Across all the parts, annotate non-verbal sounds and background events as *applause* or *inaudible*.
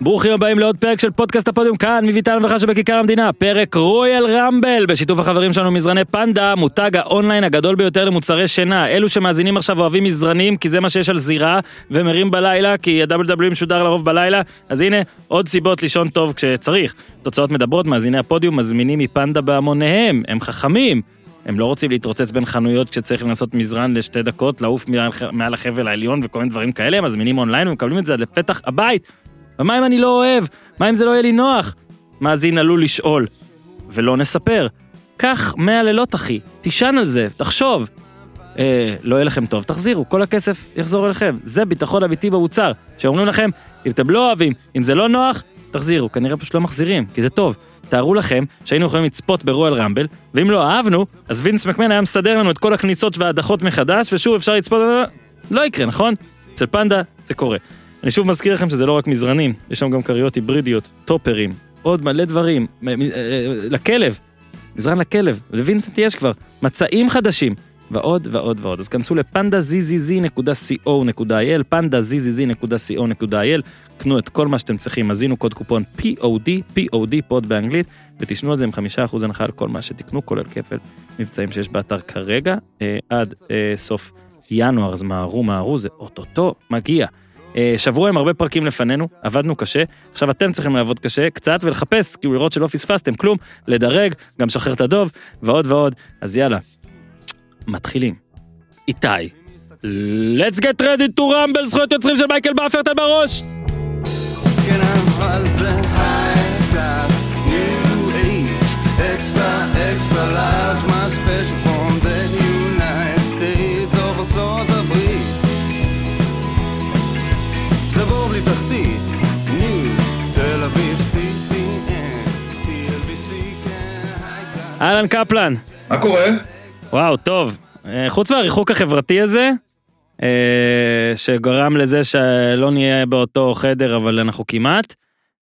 ברוכים הבאים לעוד פרק של פודקאסט הפודיום כאן מביתן וחש שבכיכר המדינה, פרק רויאל רמבל בשיתוף החברים שלנו מזרני פנדה, מותג האונליין הגדול ביותר למוצרי שינה. אלו שמאזינים עכשיו אוהבים מזרנים כי זה מה שיש על זירה ומרים בלילה כי ה-WW משודר לרוב בלילה, אז הנה עוד סיבות לישון טוב כשצריך. תוצאות מדברות, מאזיני הפודיום מזמינים מפנדה בהמוניהם, הם חכמים. הם לא רוצים להתרוצץ בין חנויות כשצריך לנסות מזרן לשתי דקות, לעוף מעל החבל העליון וכל מיני דברים כאלה, הם מזמינים אונליין ומקבלים את זה עד לפתח הבית. ומה אם אני לא אוהב? מה אם זה לא יהיה לי נוח? מאזין עלול לשאול. ולא נספר. קח 100 לילות אחי, תישן על זה, תחשוב. אה, לא יהיה לכם טוב, תחזירו, כל הכסף יחזור אליכם. זה ביטחון אמיתי במוצר. שאומרים לכם, אם אתם לא אוהבים, אם זה לא נוח, תחזירו. כנראה פשוט לא מחזירים, כי זה טוב. תארו לכם שהיינו יכולים לצפות ברואל רמבל, ואם לא אהבנו, אז וינס מקמן היה מסדר לנו את כל הכניסות וההדחות מחדש, ושוב אפשר לצפות... לא יקרה, נכון? אצל פנדה זה קורה. אני שוב מזכיר לכם שזה לא רק מזרנים, יש שם גם כריות היברידיות, טופרים, עוד מלא דברים, מ- אה, לכלב, מזרן לכלב, לווינסנט יש כבר, מצעים חדשים, ועוד ועוד ועוד. אז כנסו לפנדזזז.co.il, פנדזזז.co.il, קנו את כל מה שאתם צריכים, הזינו קוד קופון POD, POD, פוד באנגלית, ותהנו על זה עם חמישה אחוז הנחה על כל מה שתקנו, כולל כפל מבצעים שיש באתר כרגע, אה, עד אה, סוף ינואר, אז מהרו מהרו, זה אוטוטו מגיע. אה, שבוע עם הרבה פרקים לפנינו, עבדנו קשה, עכשיו אתם צריכים לעבוד קשה קצת ולחפש, כאילו לראות שלא פספסתם כלום, לדרג, גם שחרר את הדוב, ועוד ועוד. אז יאללה, מתחילים. איתי. let's get ready to rumble, זכויות יוצרים של מייקל באפר, אל בראש! extra, extra large, אהלן קפלן. מה קורה? וואו, טוב. אה, חוץ מהריחוק החברתי הזה, אה, שגרם לזה שלא נהיה באותו חדר, אבל אנחנו כמעט,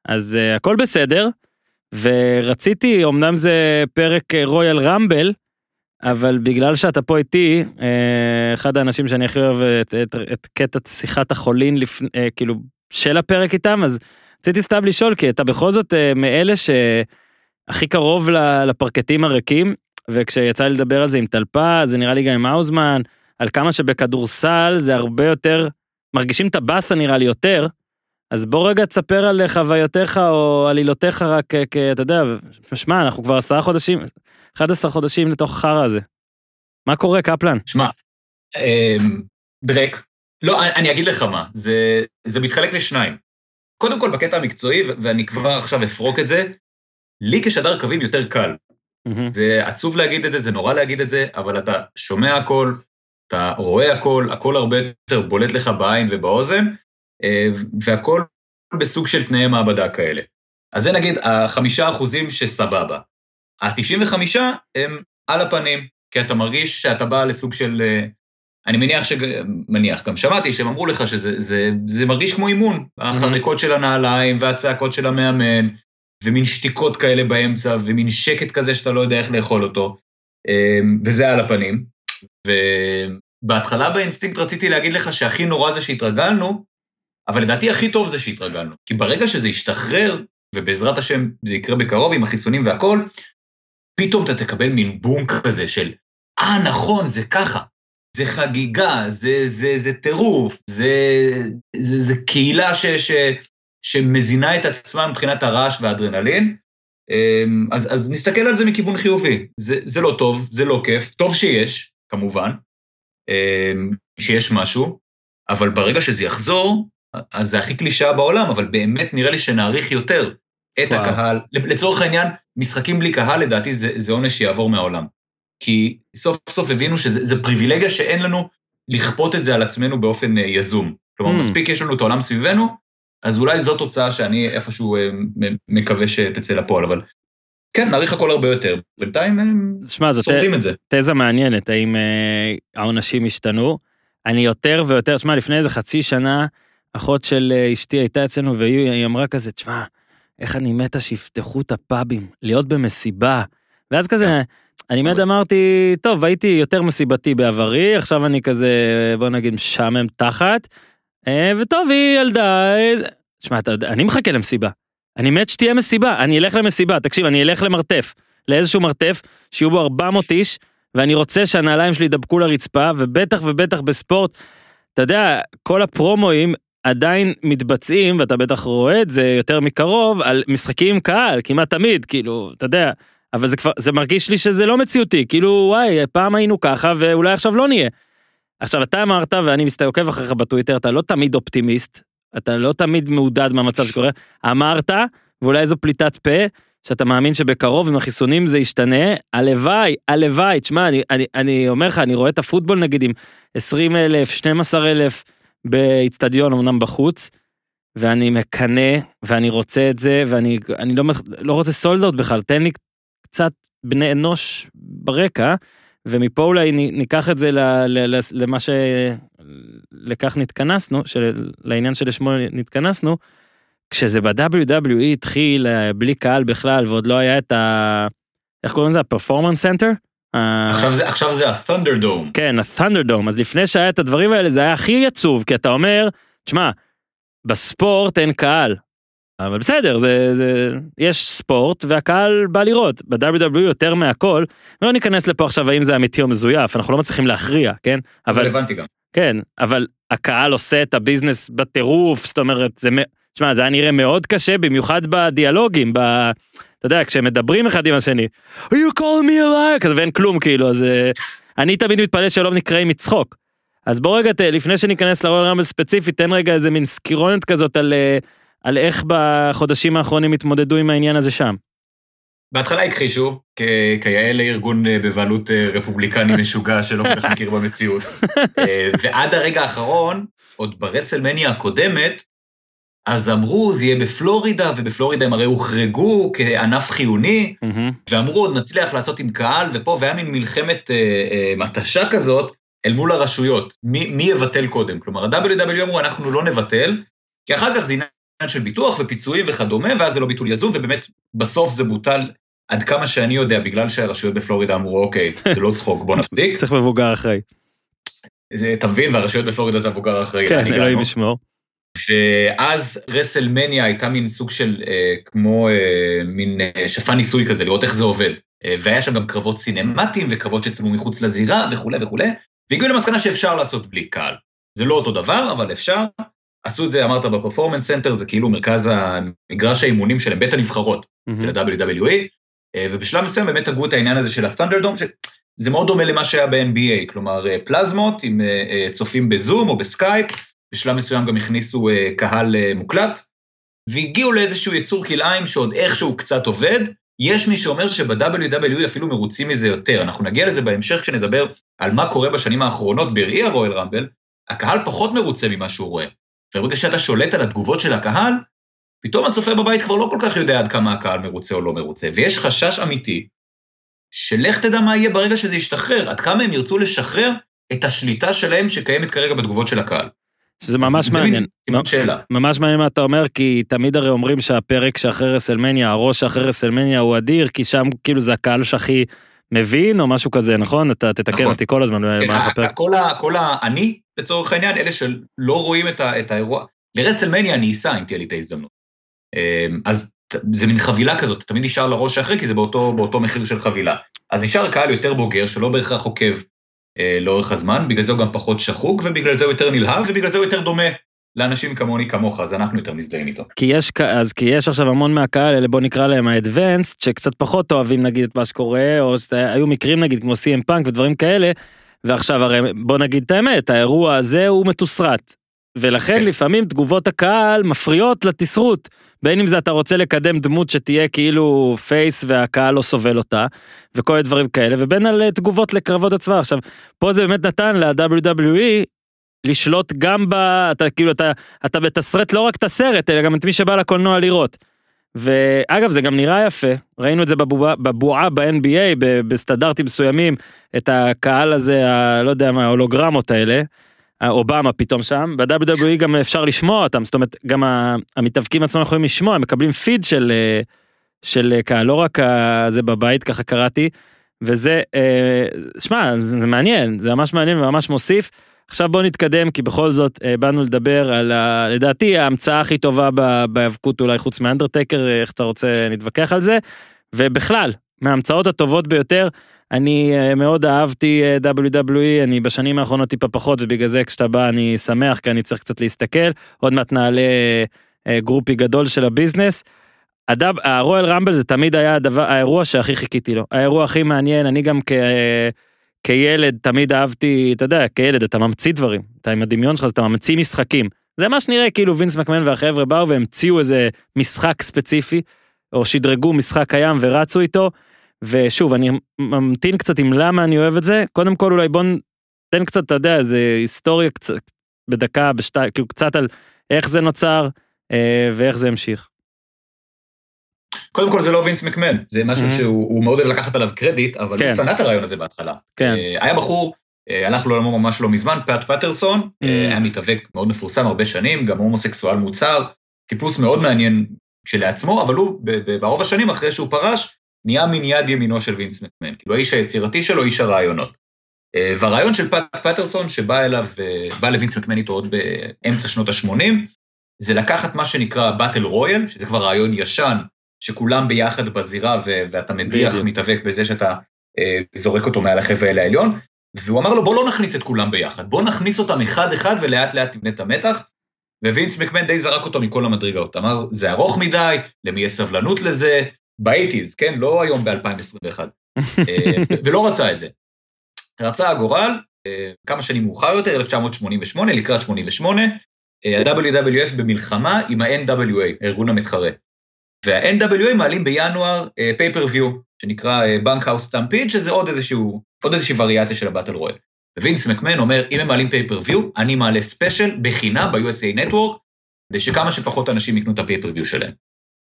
אז אה, הכל בסדר. ורציתי, אמנם זה פרק רויאל רמבל, אבל בגלל שאתה פה איתי, אחד האנשים שאני הכי אוהב את, את, את קטע שיחת החולין, לפ, כאילו, של הפרק איתם, אז רציתי סתם לשאול, כי אתה בכל זאת מאלה שהכי קרוב לפרקטים הריקים, וכשיצא לי לדבר על זה עם טלפה, זה נראה לי גם עם האוזמן, על כמה שבכדורסל זה הרבה יותר, מרגישים את הבאסה נראה לי יותר, אז בוא רגע תספר על חוויותיך או עלילותיך רק כ... אתה יודע, שמע, אנחנו כבר עשרה חודשים, 11 חודשים לתוך החרא הזה. מה קורה, קפלן? שמע, אמ, דרק, לא, אני- אגיד לך מה, זה, זה מתחלק לשניים. קודם כל בקטע המקצועי, ואני כבר עכשיו אפרוק את זה, לי כשדר קווים יותר קל. מהמם. זה עצוב להגיד את זה, זה נורא להגיד את זה, אבל אתה שומע הכל, אתה רואה הכל, הכל הרבה יותר בולט לך בעין ובאוזן, אה, והכל בסוג של תנאי מעבדה כאלה. אז זה נגיד החמישה אחוזים שסבבה. ה-95 הם על הפנים, כי אתה מרגיש שאתה בא לסוג של... אה, אני מניח ש... מניח, גם שמעתי שהם אמרו לך שזה זה, זה מרגיש כמו אימון, החריקות של הנעליים והצעקות של המאמן, ומין שתיקות כאלה באמצע, ומין שקט כזה שאתה לא יודע איך לאכול אותו, אה, וזה על הפנים. ובהתחלה באינסטינקט רציתי להגיד לך שהכי נורא זה שהתרגלנו, אבל לדעתי הכי טוב זה שהתרגלנו. כי ברגע שזה ישתחרר, ובעזרת השם זה יקרה בקרוב עם החיסונים והכל, פתאום אתה תקבל מין בום כזה של, אה, נכון, זה ככה. זה חגיגה, זה, זה, זה טירוף, זה, זה, זה קהילה ש, ש, שמזינה את עצמה מבחינת הרעש והאדרנלין. אמ, אז, אז נסתכל על זה מכיוון חיובי. זה, זה לא טוב, זה לא כיף, טוב שיש, כמובן, אמ, שיש משהו, אבל ברגע שזה יחזור, אז זה הכי קלישאה בעולם, אבל באמת נראה לי שנעריך יותר את וואו. הקהל. לצורך העניין, משחקים בלי קהל, לדעתי, זה, זה עונש שיעבור מהעולם. כי סוף סוף הבינו שזה פריבילגיה שאין לנו לכפות את זה על עצמנו באופן אה, יזום. כלומר, Mm. מספיק יש לנו את העולם סביבנו, אז אולי זו תוצאה שאני איפשהו אה, מקווה שתצא לפועל, אבל כן, נעריך הכל הרבה יותר. בינתיים הם שמע, זאת שורדים את זה. תזה מעניינת, האם אה, העונשים השתנו. אני יותר ויותר, שמע, לפני איזה חצי שנה, אחות של אה, אשתי הייתה אצלנו והיא אמרה כזה, תשמע, איך אני מתה שיפתחו את הפאבים, להיות במסיבה. ואז כזה, אני מיד אמרתי, טוב, הייתי יותר מסיבתי בעברי, עכשיו אני כזה, בוא נגיד, משעמם תחת. אה, וטוב, היא ילדה, אה, שמע, אני מחכה למסיבה. אני מת שתהיה מסיבה, אני אלך למסיבה, תקשיב, אני אלך למרתף, לאיזשהו מרתף, שיהיו בו 400 איש, ואני רוצה שהנעליים שלי ידבקו לרצפה, ובטח ובטח בספורט, אתה יודע, כל הפרומואים עדיין מתבצעים, ואתה בטח רואה את זה יותר מקרוב, על משחקים עם קהל, כמעט תמיד, כאילו, אתה יודע, אבל זה כבר, זה מרגיש לי שזה לא מציאותי, כאילו, וואי, פעם היינו ככה, ואולי עכשיו לא נהיה. עכשיו, אתה אמרת, ואני מסתכל עוקב אחריך בטוויטר, אתה לא תמיד אופטימיסט, אתה לא תמיד מעודד מהמצב שקורה, אמרת, ואולי זו פליטת פה, שאתה מאמין שבקרוב עם החיסונים זה ישתנה, הלוואי, הלוואי, תשמע, אני, אני, אני אומר לך, אני רואה את הפוטבול נגיד עם 20 אלף, 12 אלף באיצטדיון, אמנם בחוץ, ואני מקנא, ואני רוצה את זה, ואני אני לא, לא רוצה סולדות בכלל, תן לי קצת בני אנוש ברקע, ומפה אולי ניקח את זה ל, ל, ל, למה ש... לכך נתכנסנו, של, לעניין שלשמו נתכנסנו, כשזה ב-WWE התחיל אה, בלי קהל בכלל, ועוד לא היה את ה... איך קוראים לזה? ה-Performance Center? עכשיו זה, עכשיו זה ה-Thunderdome. כן, ה-Thunderdome. אז לפני שהיה את הדברים האלה, זה היה הכי עצוב, כי אתה אומר, תשמע, בספורט אין קהל. אבל בסדר, זה, זה, יש ספורט והקהל בא לראות. ב-WWE יותר מהכל, לא ניכנס לפה עכשיו האם זה אמיתי או מזויף, אנחנו לא מצליחים להכריע, כן? אבל הבנתי גם. כן, אבל הקהל עושה את הביזנס בטירוף, זאת אומרת, זה... תשמע, זה היה נראה מאוד קשה, במיוחד בדיאלוגים, ב... אתה יודע, כשהם מדברים אחד עם השני, you calling me a liar? כזה ואין כלום כאילו, אז אה, אני תמיד מתפלא שלא נקראים מצחוק. אז בוא רגע, לפני שניכנס לרול רמבל ספציפי, תן רגע איזה מין סקירונת כזאת על, אה, על איך בחודשים האחרונים התמודדו עם העניין הזה שם. בהתחלה הכחישו, כיאה לארגון אה, בבעלות רפובליקני *laughs* משוגע שלא כל כך מכיר במציאות. *laughs* ועד הרגע האחרון, עוד ברסלמניה הקודמת, אז אמרו זה יהיה בפלורידה, ובפלורידה הם הרי הוחרגו כענף חיוני, mm-hmm. ואמרו עוד נצליח לעשות עם קהל, ופה, והיה מין מלחמת אה, אה, מתשה כזאת אל מול הרשויות, מי, מי יבטל קודם? כלומר, ה-WW אמרו אנחנו לא נבטל, כי אחר כך זה עניין של ביטוח ופיצויים וכדומה, ואז זה לא ביטול יזום, ובאמת בסוף זה בוטל עד כמה שאני יודע, בגלל שהרשויות בפלורידה אמרו, אוקיי, זה לא צחוק, בוא נפסיק. *laughs* צריך מבוגר אחראי. אתה מבין, והרשויות בפלורידה זה המבוגר אחראי. כן, אלוהים ישמור. ואז רסלמניה הייתה מין סוג של אה, כמו אה, מין אה, שפן ניסוי כזה, לראות איך זה עובד. אה, והיה שם גם קרבות סינמטיים וקרבות שצלמו מחוץ לזירה וכולי וכולי, והגיעו למסקנה שאפשר לעשות בלי קהל. זה לא אותו דבר, אבל אפשר. עשו את זה, אמרת, ב-Performance Center, זה כאילו מרכז המגרש האימונים שלהם, בית הנבחרות mm-hmm. של ה-WWE, אה, ובשלב מסוים באמת הגו את העניין הזה של ה-Thunderdome, שזה מאוד דומה למה שהיה ב-NBA, כלומר אה, פלזמות עם אה, צופים בזום או בסקייפ, בשלב מסוים גם הכניסו קהל מוקלט, והגיעו לאיזשהו יצור כלאיים שעוד איכשהו קצת עובד. יש מי שאומר שב-WWE אפילו מרוצים מזה יותר, אנחנו נגיע לזה בהמשך כשנדבר על מה קורה בשנים האחרונות בראי ה-Royal Rumble, הקהל פחות מרוצה ממה שהוא רואה. וברגע שאתה שולט על התגובות של הקהל, פתאום הצופה בבית כבר לא כל כך יודע עד כמה הקהל מרוצה או לא מרוצה, ויש חשש אמיתי, שלך תדע מה יהיה ברגע שזה ישתחרר, עד כמה הם ירצו לשחרר את השליטה שלהם שקיימת כרגע בתגובות של הקהל. שזה ממש מעניין. ממש מעניין מה אתה אומר, כי תמיד הרי אומרים שהפרק שאחרי רסלמניה, ה-Raw שאחרי רסלמניה הוא אדיר, כי שם כאילו זה הקהל שהכי מבין או משהו כזה, נכון? אתה תתקן נכון. אותי כל הזמן. כן, כל אני, לצורך העניין, אלה שלא רואים את האירוע, לרסלמניה אני אסע אם תהיה לי את ההזדמנות. אמ, אז זה מין חבילה כזאת, תמיד נשאר לראש שאחרי, כי זה באותו מחיר של חבילה. אז נשאר קהל יותר בוגר, שלא בהכרח עוקב אה, לאורך הזמן, בגלל זה הוא גם פחות שחוק, ובגלל זה הוא יותר נלהב, ובגלל זה הוא יותר דומה לאנשים כמוני כמוך, אז אנחנו יותר מזדהים איתו. כי יש, אז כי יש עכשיו המון מהקהל, אלה בוא נקרא להם האדוונסט, שקצת פחות אוהבים נגיד את מה שקורה, או שהיו מקרים נגיד כמו CM פאנק ודברים כאלה, ועכשיו הרי בוא נגיד את האמת, האירוע הזה הוא מתוסרט. ולכן כן. לפעמים תגובות הקהל מפריעות לתסרוט. בין אם זה אתה רוצה לקדם דמות שתהיה כאילו פייס והקהל לא סובל אותה, וכל מיני דברים כאלה, ובין על תגובות לקרבות הצבא. עכשיו, פה זה באמת נתן ל-WWE לשלוט גם ב... אתה כאילו, אתה, אתה מתסרט לא רק את הסרט, אלא גם את מי שבא לקולנוע לראות. ואגב, זה גם נראה יפה, ראינו את זה בבועה, בבועה ב-NBA, בסטנדרטים מסוימים, את הקהל הזה, ה... לא יודע מה, ההולוגרמות האלה. אובמה פתאום שם, ב-WWE גם אפשר לשמוע אותם, זאת אומרת, גם המתאבקים עצמם יכולים לשמוע, הם מקבלים פיד של, אה, של קהל, לא רק זה בבית, ככה קראתי, וזה, אה, שמע, זה מעניין, זה ממש מעניין וממש מוסיף. עכשיו בוא נתקדם, כי בכל זאת אה, באנו לדבר על, ה, לדעתי, ההמצאה הכי טובה בהיאבקות אולי חוץ מאנדרטקר, אה, איך אתה רוצה, נתווכח על זה, ובכלל, מההמצאות הטובות ביותר. אני אה, מאוד אהבתי אה, WWE, אני בשנים האחרונות טיפה פחות, ובגלל זה כשאתה בא אני שמח, כי אני צריך קצת להסתכל. עוד מעט נעלה אה, גרופי גדול של הביזנס. הדב, הרואל רמבל זה תמיד היה הדבר, האירוע שהכי חיכיתי לו. האירוע הכי מעניין, אני גם כ, כילד תמיד אהבתי, אתה יודע, כילד אתה ממציא דברים. אתה עם הדמיון שלך, אז אתה ממציא משחקים. זה מה שנראה כאילו וינס מקמן והחבר'ה באו והמציאו איזה משחק ספציפי, או שדרגו משחק קיים ורצו איתו. ושוב, אני ממתין קצת עם למה אני אוהב את זה. קודם כל אולי בוא ניתן קצת, אתה יודע, איזה היסטוריה קצת, בדקה, בשתיים, כאילו קצת על איך זה נוצר אה, ואיך זה המשיך. קודם כל זה לא וינס מקמן, זה משהו Mhm. שהוא הוא מאוד אוהב לקחת עליו קרדיט, אבל כן. הוא שנא את הרעיון הזה בהתחלה. כן. אה, היה בחור, אה, הלך לעולמו ממש לא מזמן, פאט פטרסון, Mhm. אה, היה מתאבק מאוד מפורסם הרבה שנים, גם הומוסקסואל מוצר, טיפוס מאוד מעניין כשלעצמו, אבל הוא ברוב השנים אחרי שהוא פרש, נהיה מן יד ימינו של וינס מקמן, כאילו האיש היצירתי שלו, איש הרעיונות. והרעיון של פאט פטרסון, שבא אליו, בא לווינס מקמן איתו עוד באמצע שנות ה-80, זה לקחת מה שנקרא באטל רויאל, שזה כבר רעיון ישן, שכולם ביחד בזירה ו- ואתה מדיח. מתאבק בזה שאתה אה, זורק אותו מעל החבל העליון, והוא אמר לו בוא לא נכניס את כולם ביחד, בוא נכניס אותם אחד אחד ולאט לאט תבנה את המתח, ווינס מקמן די זרק אותו מכל המדרגות, אמר זה ארוך מדי, למי יש סבלנות לזה, ב-eighties, כן, לא היום ב-2021, ולא רצה את זה. רצה הגורל, אה, כמה שנים מאוחר יותר, 1988, לקראת 88, אה, ה-WWF במלחמה עם ה-NWA, הארגון המתחרה. וה-NWA מעלים בינואר pay-per-view, שנקרא Bunkhouse Stampede, שזה עוד איזשהו, עוד איזושהי וריאציה של ה-battle royal. ווינס מקמן אומר, אם הם מעלים pay-per-view, אני מעלה special בחינם ב-USA Network, כדי שכמה שפחות אנשים יקנו את ה pay-per-view שלהם.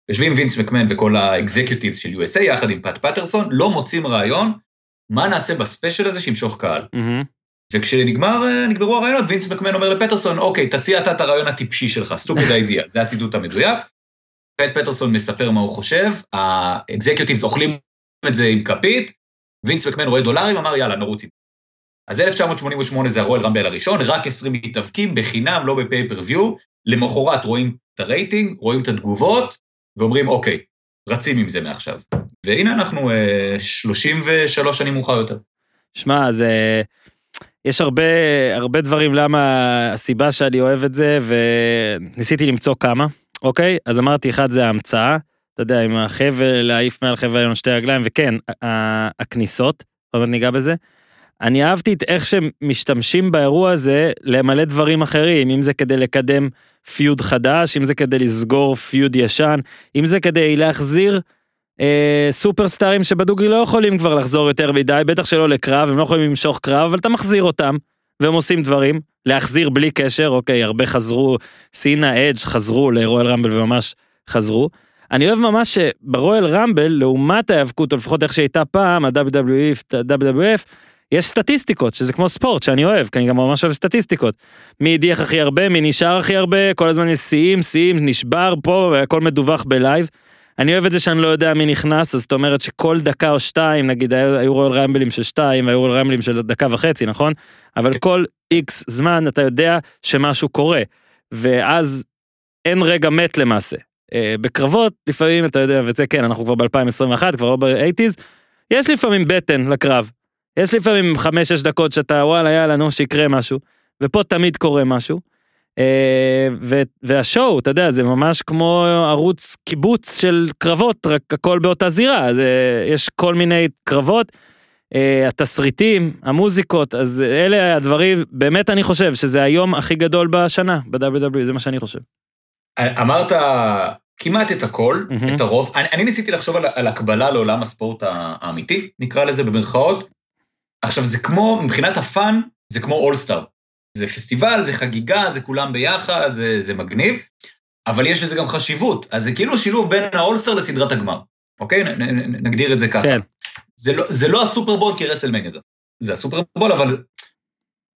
יושבים וינס מקמן וכל ה executives של USA, יחד עם פאט פטרסון, לא מוצאים רעיון, מה נעשה ב special הזה שימשוך קהל. מהמם. וכשנגמר, אה, נגמרו הרעיונות, וינס מקמן אומר לפטרסון, אוקיי, תציע אתה את הרעיון הטיפשי שלך, stupid idea, זה הציטוט המדויק. פט פטרסון מספר מה הוא חושב, ה executives אוכלים את זה עם כפית, וינס מקמן רואה דולרים, אמר יאללה, נרוץ עם. אז 1988 זה הרואל רמבל הראשון, רק 20 מתאבקים בחינם, לא בפייפריוויו, למחרת רואים את הרייטינג, רואים את התגובות, ואומרים, אוקיי, רצים עם זה מעכשיו. והנה אנחנו אה, 33 שנים מאוחר יותר. שמע, זה... יש הרבה, הרבה דברים למה הסיבה שאני אוהב את זה, וניסיתי למצוא כמה, אוקיי? אז אמרתי, אחד זה ההמצאה, אתה יודע, עם החבל, להעיף מעל חבל העליון שתי רגליים, וכן, הכניסות, עוד ניגע בזה. אני אהבתי את איך שהם משתמשים באירוע הזה למלא דברים אחרים, אם זה כדי לקדם פיוד חדש, אם זה כדי לסגור פיוד ישן, אם זה כדי להחזיר אה, סופרסטארים שבדוגרי לא יכולים כבר לחזור יותר מדי, בטח שלא לקרב, הם לא יכולים למשוך קרב, אבל אתה מחזיר אותם, והם עושים דברים, להחזיר בלי קשר, אוקיי, הרבה חזרו, סינה, אדג' חזרו לרויאל רמבל וממש חזרו. אני אוהב ממש שברואל רמבל, לעומת ההיאבקות, או לפחות איך שהייתה פעם, ה-WWF, ה-WWF, יש סטטיסטיקות, שזה כמו ספורט, שאני אוהב, כי אני גם ממש אוהב סטטיסטיקות. מי הדיח הכי הרבה, מי נשאר הכי הרבה, כל הזמן יש שיאים, שיאים, נשבר פה, והכל מדווח בלייב. אני אוהב את זה שאני לא יודע מי נכנס, אז זאת אומרת שכל דקה או שתיים, נגיד היו היו רואל רמבלים של שתיים, והיו רואל רמבלים של דקה וחצי, נכון? אבל כל איקס זמן אתה יודע שמשהו קורה, ואז אין רגע מת למעשה. אה, בקרבות לפעמים אתה יודע, וזה כן, אנחנו כבר ב-2021, כבר לא ב-80's, יש לפעמים בטן לקרב. יש לפעמים 5-6 דקות שאתה וואלה יאללה נו שיקרה משהו, ופה תמיד קורה משהו. אה, והשואו, אתה יודע, זה ממש כמו ערוץ קיבוץ של קרבות, רק הכל באותה זירה, אז יש כל מיני קרבות, אה, התסריטים, המוזיקות, אז אלה הדברים, באמת אני חושב שזה היום הכי גדול בשנה, ב-WWE, זה מה שאני חושב. אמרת כמעט את הכל, מהמם. את הרוב. אני, אני ניסיתי לחשוב על, על הקבלה לעולם הספורט האמיתי, נקרא לזה במרכאות. עכשיו, זה כמו, מבחינת הפאן, זה כמו אולסטאר. זה פסטיבל, זה חגיגה, זה כולם ביחד, זה, זה מגניב, אבל יש לזה גם חשיבות. אז זה כאילו שילוב בין האולסטאר לסדרת הגמר, אוקיי? נ, נ, נ, נגדיר את זה ככה. כן. זה לא, זה לא הסופרבול כרסלמניה זה. זה הסופרבול, אבל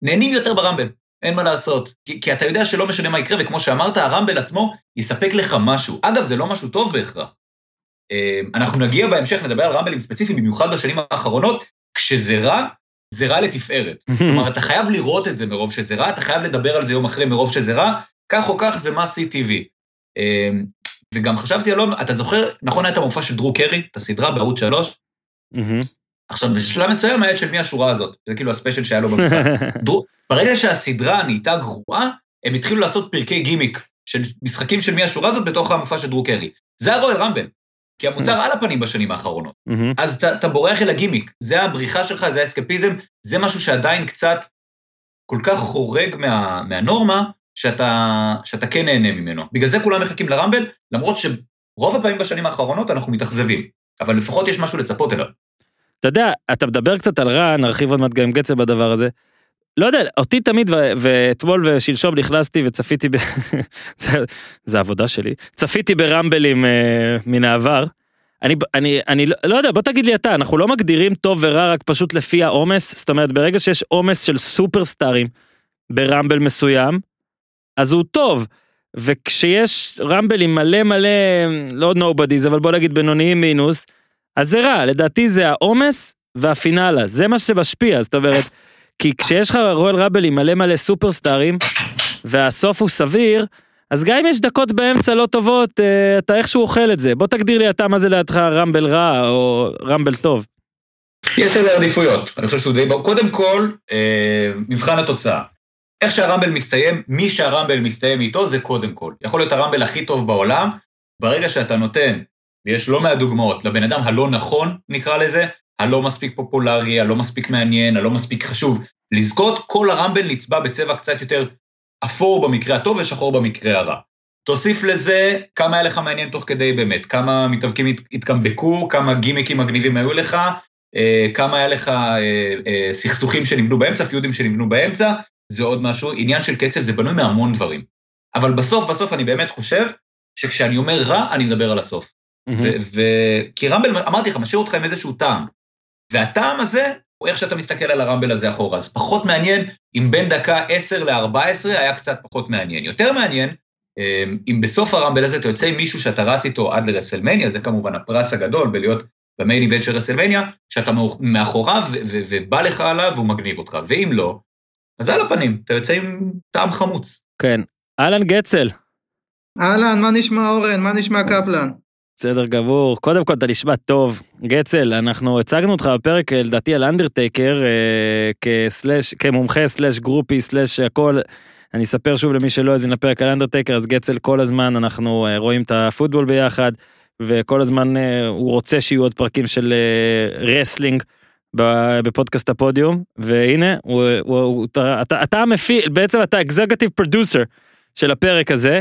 נהנים יותר ברמבל, אין מה לעשות. כי, כי אתה יודע שלא משנה מה יקרה, וכמו שאמרת, הרמבל עצמו יספק לך משהו. אגב, זה לא משהו טוב בהכרח. אה, אנחנו נגיע בהמשך, נדבר על רמבלים ספציפיים, במיוחד בשנים האחרונות, כשזה רע, זה רע לתפארת. כלומר, אתה חייב לראות את זה מרוב שזה רע, אתה חייב לדבר על זה יום אחרי מרוב שזה רע, כך או כך זה מסי טבעי. אמ, וגם חשבתי עוד, אתה זוכר, נכון היה את המופע של דרו קרי, את הסדרה בערוץ 3? עכשיו, בשלב מסוים היה את של מי השורה הזאת, זה כאילו הספיישל שהיה לו במשחק. *laughs* ברגע שהסדרה נהייתה גרועה, הם התחילו לעשות פרקי גימיק של משחקים של מי השורה הזאת בתוך המופע של דרו קרי. זה הרואל רמבל, כי המוצר על הפנים בשנים האחרונות. אז אתה, אתה בורח אל הגימיק, זה הבריחה שלך, זה האסקפיזם, זה משהו שעדיין קצת כל כך חורג מה, מהנורמה, שאתה, שאתה כן נהנה ממנו. בגלל זה כולם מחכים לרמבל, למרות שרוב הפעמים בשנים האחרונות אנחנו מתאכזבים, אבל לפחות יש משהו לצפות אליו. אתה יודע, אתה מדבר קצת על רע, נרחיב עוד מעט גם עם גצל בדבר הזה. לא יודע, אותי תמיד, ו- ואתמול ושלשום נכנסתי וצפיתי, ב... *laughs* זה, זה עבודה שלי, צפיתי ברמבלים אה, מן העבר. אני, אני, אני לא, לא יודע, בוא תגיד לי אתה, אנחנו לא מגדירים טוב ורע רק פשוט לפי העומס? זאת אומרת, ברגע שיש עומס של סופרסטארים ברמבל מסוים, אז הוא טוב. וכשיש רמבלים מלא מלא, לא נובדיז, אבל בוא נגיד בינוניים מינוס, אז זה רע, לדעתי זה העומס והפינאלה, זה מה שמשפיע, זאת אומרת, כי כשיש לך רואל רבל עם מלא מלא סופרסטארים, והסוף הוא סביר, אז גם אם יש דקות באמצע לא טובות, אה, אתה איכשהו אוכל את זה. בוא תגדיר לי אתה מה זה לידך רמבל רע או רמבל טוב. יש סדר עדיפויות, אני חושב שהוא די ברור. קודם כל, אה, מבחן התוצאה. איך שהרמבל מסתיים, מי שהרמבל מסתיים איתו זה קודם כל. יכול להיות הרמבל הכי טוב בעולם, ברגע שאתה נותן, ויש לא מעט דוגמאות, לבן אדם הלא נכון, נקרא לזה, הלא מספיק פופולרי, הלא מספיק מעניין, הלא מספיק חשוב, לזכות, כל הרמבל נצבע בצבע קצת יותר אפור במקרה הטוב ושחור במקרה הרע. תוסיף לזה כמה היה לך מעניין תוך כדי באמת, כמה מתאבקים התקמבקו, כמה גימיקים מגניבים היו לך, אה, כמה היה לך אה, אה, סכסוכים שנבנו באמצע, פיודים שנבנו באמצע, זה עוד משהו. עניין של קצב זה בנוי מהמון דברים. אבל בסוף, בסוף אני באמת חושב שכשאני אומר רע, אני מדבר על הסוף. ו- כי רמבל, אמרתי לך, משאיר אותך עם איזשהו טעם. והטעם הזה הוא איך שאתה מסתכל על הרמבל הזה אחורה. אז פחות מעניין אם בין דקה 10 ל-14 היה קצת פחות מעניין. יותר מעניין, אמ, אם בסוף הרמבל הזה אתה יוצא עם מישהו שאתה רץ איתו עד לרסלמניה, זה כמובן הפרס הגדול בלהיות ב main event של רסלמניה, שאתה מאחוריו ובא לך עליו והוא מגניב אותך, ואם לא, אז על הפנים, אתה יוצא עם טעם חמוץ. כן. אהלן גצל. אהלן, מה נשמע אורן? מה נשמע קפלן? בסדר גמור. קודם כל אתה נשמע טוב. גצל, אנחנו הצגנו אותך בפרק לדעתי על אנדרטייקר אה, כ slash, כמומחה slash groupie slash הכל. אני אספר שוב למי שלא האזין לפרק על אנדרטייקר, אז גצל כל הזמן אנחנו אה, רואים את הפוטבול ביחד, וכל הזמן אה, הוא רוצה שיהיו עוד פרקים של אה, wrestling. בפודקאסט הפודיום והנה הוא, הוא, הוא, אתה, אתה המפיק בעצם אתה executive producer של הפרק הזה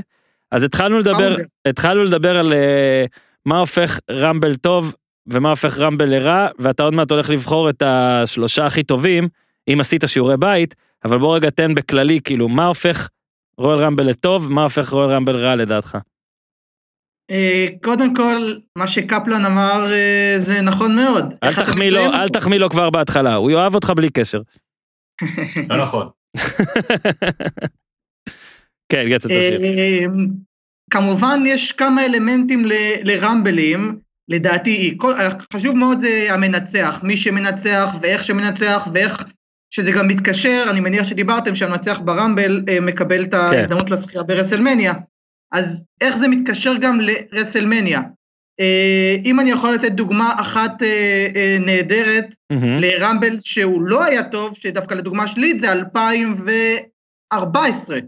אז התחלנו לדבר התחלנו לדבר על אה, מה הופך רמבל טוב ומה הופך רמבל לרע ואתה עוד מעט הולך לבחור את השלושה הכי טובים אם עשית שיעורי בית אבל בוא רגע תן בכללי כאילו מה הופך רואל רמבל לטוב מה הופך רואל רמבל רע לדעתך. אה, קודם כל, מה שקפלן אמר אה, זה נכון מאוד. אל תחמיא לו, אל תחמיא לו כבר בהתחלה, הוא יאהב אותך בלי קשר. לא נכון. *laughs* כן, גצת תמשיך. אה, כמובן יש כמה אלמנטים לרמבלים, לדעתי, חשוב מאוד זה המנצח, מי שמנצח ואיך שמנצח ואיך שזה גם מתקשר, אני מניח שדיברתם שהמנצח ברמבל מקבל את כן. ההזדמנות לזכייה ברסלמניה. אז איך זה מתקשר גם לרסלמניה? אה, אם אני יכול לתת דוגמה אחת אה, אה, נהדרת mm-hmm. לרמבל שהוא לא היה טוב, שדווקא לדוגמה שלילית זה 2014,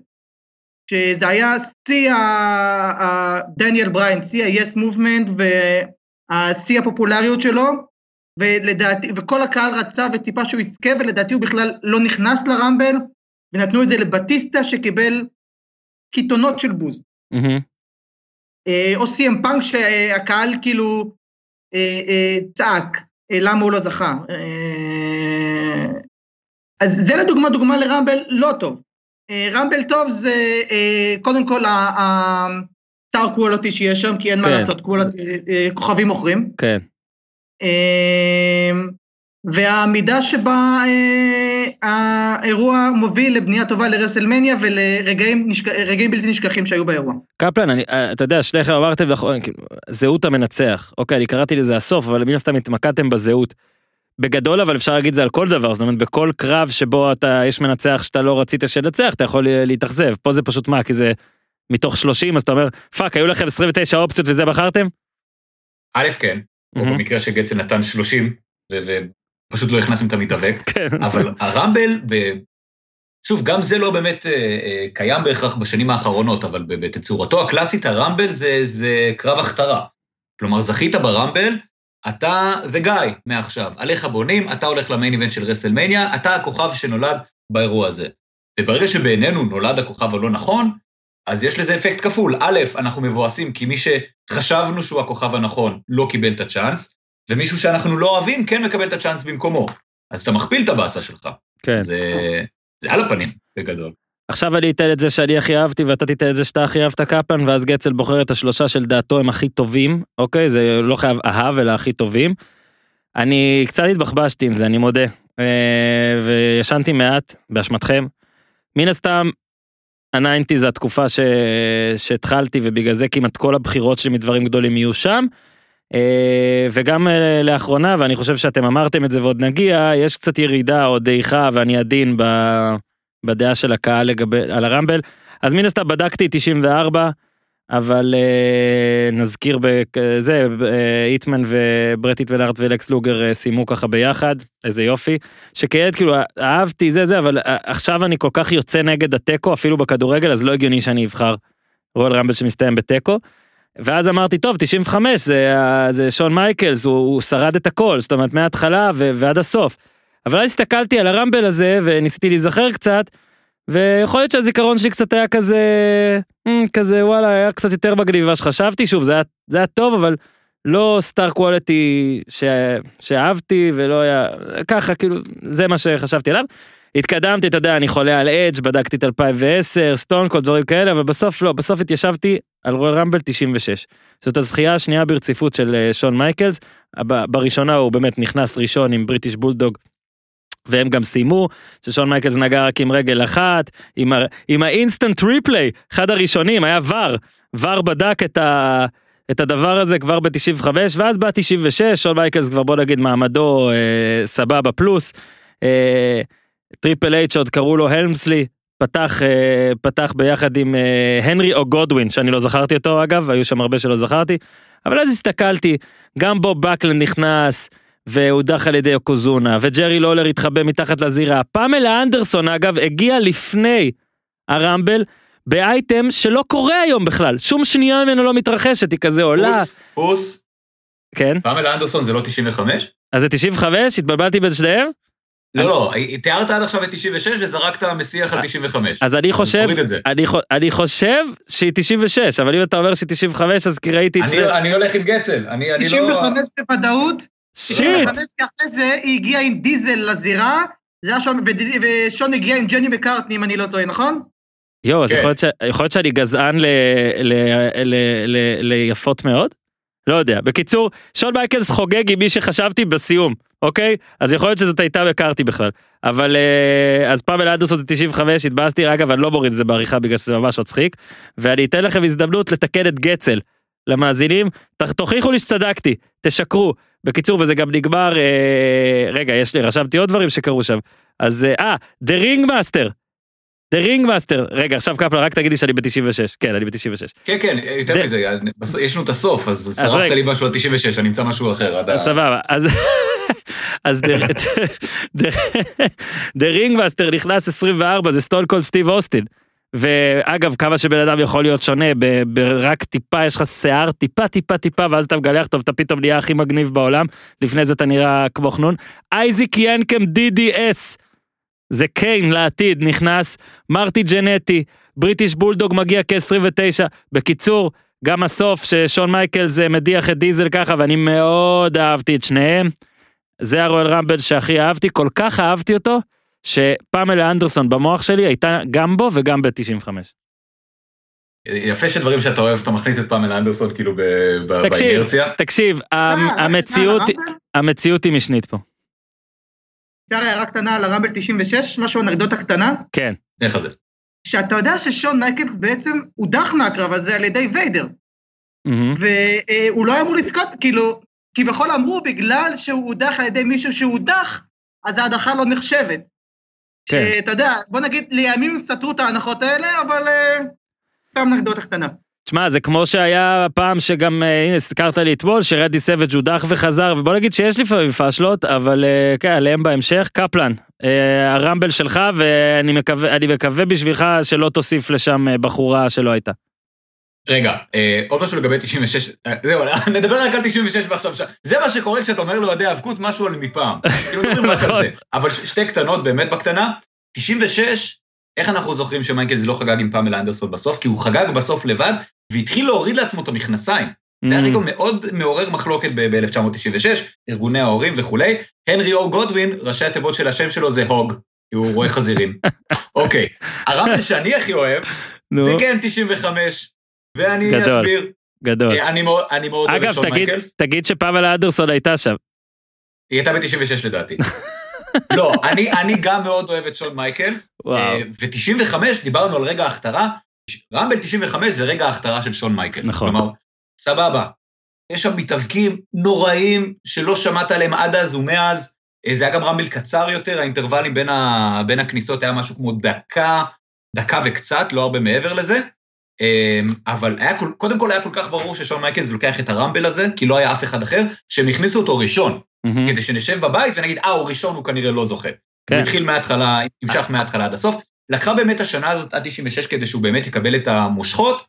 שזה היה שיא דניאל בריין, שיא ה-yes movement והשיא הפופולריות שלו, ולדעתי, וכל הקהל רצה וציפה שהוא יזכה, ולדעתי הוא בכלל לא נכנס לרמבל, ונתנו את זה לבטיסטה שקיבל קיתונות של בוז. אה, או סי.אם פאנק שהקהל כאילו אה, אה, צעק למה הוא לא זכה. אז זה לדוגמה דוגמה לרמבל לא טוב. רמבל טוב זה קודם כל הסטאר קוולטי שיש שם, כי אין מה כן. לעשות, כוכבים מוכרים. כן. והמידה שבה אה, האירוע מוביל לבנייה טובה לרסלמניה ולרגעים נשכ... בלתי נשכחים שהיו באירוע. קפלן, אני, אה, אתה יודע, שניכם אמרתם, נכון, כאילו, זהות המנצח. אוקיי, אני קראתי לזה הסוף, אבל מן הסתם התמקדתם בזהות. בגדול אבל אפשר להגיד זה על כל דבר, זאת אומרת בכל קרב שבו אתה, יש מנצח שאתה לא רצית שנצח, אתה יכול להתאכזב. פה זה פשוט מה, כי זה מתוך 30, אז אתה אומר, fuck, היו לכם 29 אופציות וזה בחרתם? א', כן, או במקרה שגצל נתן 30, ופשוט לא הכנסתם את המתאבק, *laughs* כן. אבל הרמבל, ב- שוב, גם זה לא באמת אה, אה, קיים בהכרח בשנים האחרונות, אבל בתצורתו הקלאסית, הרמבל זה, זה קרב הכתרה. כלומר, זכית ברמבל, אתה וגיא מעכשיו, עליך בונים, אתה הולך ל main event של רסלמניה, אתה הכוכב שנולד באירוע הזה. וברגע שבעינינו נולד הכוכב הלא נכון, אז יש לזה אפקט כפול. א', אנחנו מבואסים כי מי שחשבנו שהוא הכוכב הנכון לא קיבל את הצ'אנס, ומישהו שאנחנו לא אוהבים כן מקבל את הצ'אנס במקומו. אז אתה מכפיל את הבאסה שלך. כן. זה, זה על הפנים, בגדול. עכשיו אני אתן את זה שאני הכי אהבתי ואתה תיתן את זה שאתה הכי אהבת קפלן ואז גצל בוחר את השלושה של דעתו הם הכי טובים אוקיי זה לא חייב אהב אלא הכי טובים. אני קצת התבחבשתי עם זה אני מודה אה, וישנתי מעט באשמתכם. מן הסתם הניינטי זה התקופה ש... שהתחלתי ובגלל זה כמעט כל הבחירות שלי מדברים גדולים יהיו שם. אה, וגם אה, לאחרונה ואני חושב שאתם אמרתם את זה ועוד נגיע יש קצת ירידה או דעיכה ואני עדין ב... בדעה של הקהל לגבי על הרמבל אז מן הסתם בדקתי 94 אבל אה, נזכיר בזה אה, איטמן וברט איטמן ארט ולקס לוגר אה, סיימו ככה ביחד איזה יופי שכילד כאילו אהבתי זה זה אבל אה, עכשיו אני כל כך יוצא נגד התיקו אפילו בכדורגל אז לא הגיוני שאני אבחר רול רמבל שמסתיים בתיקו. ואז אמרתי טוב 95 זה, זה שון מייקלס הוא, הוא שרד את הכל זאת אומרת מההתחלה ועד הסוף. אבל אז הסתכלתי על הרמבל הזה וניסיתי להיזכר קצת ויכול להיות שהזיכרון שלי קצת היה כזה "מ, כזה וואלה היה קצת יותר מגניב ממה שחשבתי שוב זה היה, זה היה טוב אבל לא star quality ש... שאהבתי ולא היה ככה כאילו זה מה שחשבתי עליו. התקדמתי אתה יודע אני חולה על אדג' בדקתי את 2010 סטון קולד דברים כאלה אבל בסוף לא בסוף התיישבתי על רויאל רמבל 96. זאת הזכייה השנייה ברציפות של אה, שון מייקלס ב- בראשונה הוא באמת נכנס ראשון עם בריטיש בולדוג. והם גם סיימו ששון מייקלס נגע רק עם רגל אחת עם, ה... עם ה instant replay אחד הראשונים היה ור ור בדק את, ה... את הדבר הזה כבר ב-95 ואז בא 96 שון מייקלס כבר בוא נגיד מעמדו אה, סבבה פלוס. אה, טריפל אייץ' עוד קראו לו הלמסלי פתח אה, פתח ביחד עם אה, הנרי או. גודווין שאני לא זכרתי אותו אגב היו שם הרבה שלא זכרתי אבל אז הסתכלתי גם בוב בקלנד נכנס והודח על ידי יוקוזונה וג'רי לולר התחבא מתחת לזירה. פמלה אנדרסון אגב הגיע לפני הרמבל באייטם שלא קורה היום בכלל. שום שנייה ממנו לא מתרחשת היא כזה עולה. פוס, פוס, כן? פמלה אנדרסון זה לא 95? אז זה 95 התבלבלתי בין שניהם? לא, לא, תיארת עד עכשיו את 96 וזרקת מסיח על 95. אז אני חושב. אני, חו- אני חושב שהיא 96 אבל אם אתה אומר שהיא 95 אז כי ראיתי את אני- זה אני הולך עם גצל, אני אני לא... 95 בוודאות, שיט! 95 כי אחרי זה היא הגיעה עם דיזל לזירה, זה היה שון, ושון הגיע עם ג'ני מקארטני אם אני לא טועה, נכון? יואו אז כן. יכול להיות ש- יכול להיות שאני גזען ל- ל- ל- ל- ליפות מאוד? לא יודע. בקיצור שון מייקלס חוגג עם מי שחשבתי בסיום אוקיי? אז יכול להיות שזאת הייתה מקארתי בכלל. אבל אה, אז פאבל אנדרסון זה 95 התבאסתי רגע אבל לא מוריד את זה בעריכה בגלל שזה ממש מצחיק. ואני אתן לכם הזדמנות לתקן את גצל למאזינים. תוכיחו לי שצדקתי. תשקרו בקיצור וזה גם נגמר אה, רגע יש לי רשמתי עוד דברים שקרו שם אז אה אה, The Ring Master. The Ring Master רגע עכשיו קפלן רק תגידי שאני ב-96 כן אני ב-96 כן, כן, יותר זה- מזה, בסוף- יש לנו את הסוף, אז אז שרפת. לי משהו על 96, אני אמצא משהו אחר. עד ה- סבבה אז *laughs* אז דה רינג מאסטר נכנס 24 זה סטון קול סטיב אוסטין. ואגב כמה שבן אדם יכול להיות שונה ברק טיפה יש לך שיער טיפה טיפה טיפה ואז אתה מגלח טוב אתה פתאום נהיה הכי מגניב בעולם. לפני זה אתה נראה כמו חנון. אייזק ינקם DDS זה קיין לעתיד נכנס. מרטי ג'נטי בריטיש בולדוג מגיע כ-29. בקיצור גם הסוף ששון מייקלס אה, מדיח את דיזל ככה ואני מאוד אהבתי את שניהם. זה הרויאל רמבל שהכי אהבתי כל כך אהבתי אותו שפמלה אנדרסון במוח שלי הייתה גם בו וגם ב-95. יפה שדברים שאתה אוהב, אתה מכניס את פמלה אנדרסון כאילו ב- ב- תקשיב. באינרציה. תקשיב אה, המציאות? המציאות היא משנית פה אפשר הערה קטנה על הרמבל 96, משהו אנקדוטה קטנה, כן איך זה? שאתה יודע ששון מייקלס בעצם הודח מהקרב הזה על ידי ויידר, מהמם. והוא לא היה אמור לזכות, כאילו, כביכול אמרו, בגלל שהוא הודח על ידי מישהו שהודח, אז ההדחה לא נחשבת. כן. שאתה יודע, בוא נגיד, לימים סתרו את ההנחות האלה, אבל אה, סתם אנקדוטה קטנה. תשמע, זה כמו שהיה פעם שגם, אה, הנה, הזכרת לי אתמול, שרדי סבג' הודח וחזר, ובוא נגיד שיש לפעמים פאשלות, אבל אה, כן, עליהם בהמשך. קפלן, אה, הרמבל שלך, ואני מקווה, מקווה בשבילך שלא תוסיף לשם אה, בחורה שלא הייתה. רגע, אה, עוד משהו לגבי 96, אה, זהו, *laughs* נדבר רק על 96 ועכשיו, ש- זה מה שקורה כשאתה אומר לאוהדי האבקות משהו על מפעם. *laughs* כאילו מדברים רק נכון. על זה. אבל שתי קטנות, באמת בקטנה, 96, איך אנחנו זוכרים שמייקלס לא חגג עם פמלה אנדרסון בסוף? כי הוא חגג בסוף לבד, והתחיל להוריד לעצמו את המכנסיים. זה היה Mm. רגע מאוד מעורר מחלוקת ב-1996, ארגוני ההורים וכולי. הנרי או גודווין, ראשי התיבות של השם שלו זה הוג, כי הוא רואה חזירים. *laughs* אוקיי, הרמבל שאני הכי אוהב, זה כן 95, ואני גדול. אסביר. גדול. אה, אני מאוד אני מאוד אוהב את אגב, שון תגיד, מייקלס. תגיד שפאבלה אנדרסון הייתה שם. היא הייתה ב-96 לדעתי. *laughs* לא, אני, אני גם מאוד אוהב את שון מייקלס. וואו. ו-95, דיברנו על רגע ההכתרה, רמבל 95 זה רגע ההכתרה של שון מייקלס. נכון. כלומר, סבבה, יש שם מתאבקים נוראים שלא שמעת עליהם עד אז ומאז. אה, זה היה גם רמבל קצר יותר, האינטרוולים בין, ה... בין הכניסות היה משהו כמו דקה, דקה וקצת, לא הרבה מעבר לזה. אה, אבל היה, קודם כל היה כל כך ברור ששון מייקלס לוקח את הרמבל הזה, כי לא היה אף אחד אחר, שהם הכניסו אותו ראשון. מהמם. כדי שנשב בבית ונגיד, אה, הוא ראשון, הוא כנראה לא זוכה. כן. הוא התחיל מההתחלה, נמשך מההתחלה עד הסוף. לקחה באמת השנה הזאת עד 96 כדי שהוא באמת יקבל את המושכות,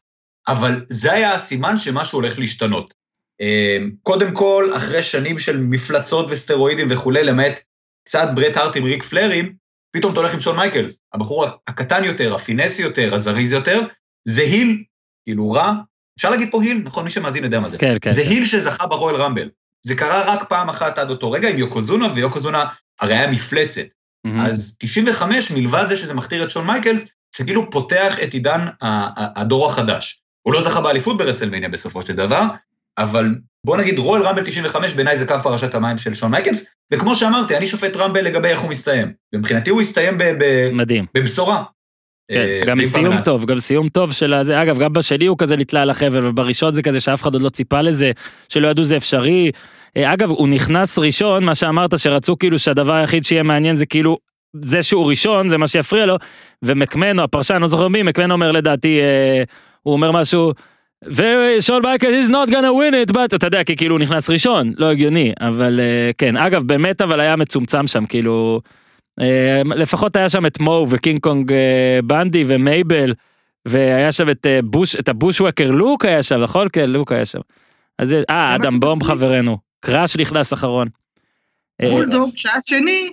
אבל זה היה הסימן שמשהו הולך להשתנות. אה, קודם כל, אחרי שנים של מפלצות וסטרואידים וכולי, למעט קצת ברט הארט עם ריק פלרים, פתאום אתה הולך עם שון מייקלס, הבחור הקטן יותר, הפינסי יותר, הזריז יותר, זה היל, כאילו רע, אפשר להגיד פה heel, נכון? מי שמאזין יודע מה זה. כן, כן. זה כן. heel שזכה ברויאל רמבל. זה קרה רק פעם אחת עד אותו רגע עם יוקוזונה, ויוקוזונה הרי היה מפלצת. מהמם. אז 95, מלבד זה שזה מכתיר את שון מייקלס, זה כאילו פותח את עידן הדור החדש. הוא לא זכה באליפות ברסלמניה בסופו של דבר, אבל בוא נגיד רויאל רמבל 95 בעיניי זה קו פרשת המים של שון מייקלס, וכמו שאמרתי, אני שופט רמבל לגבי איך הוא מסתיים. ומבחינתי הוא הסתיים ב- ב- מדהים. בבשורה. כן, אה, גם סיום. טוב, גם סיום טוב של הזה, אגב, גם בשני הוא כזה נתלה על החבל, ובראשון זה כזה שאף אחד עוד לא ציפה לזה, שלא ידעו זה אפשרי. אה, אגב, הוא נכנס ראשון, מה שאמרת, שרצו כאילו שהדבר היחיד שיהיה מעניין זה כאילו, זה שהוא ראשון, זה מה שיפריע לו, ומקמנו, הפרשן, לא זוכר מי, מקמנו אומר לדעתי, אה, הוא אומר משהו, ושון מייקל is not gonna win it, but אתה יודע, כי כאילו הוא נכנס ראשון, לא הגיוני, אבל אה, כן, אגב, באמת אבל היה מצומצם שם, כאילו, לפחות היה שם את מו וקינג קונג אה, בנדי ומייבל, והיה שם את אה, בוש, את הבושווקר לוק היה שם, נכון? כן, לוק היה שם. אז אה, אדם בום. חברנו, קראש נכנס אחרון. אה, בולדוג, שהיה שני,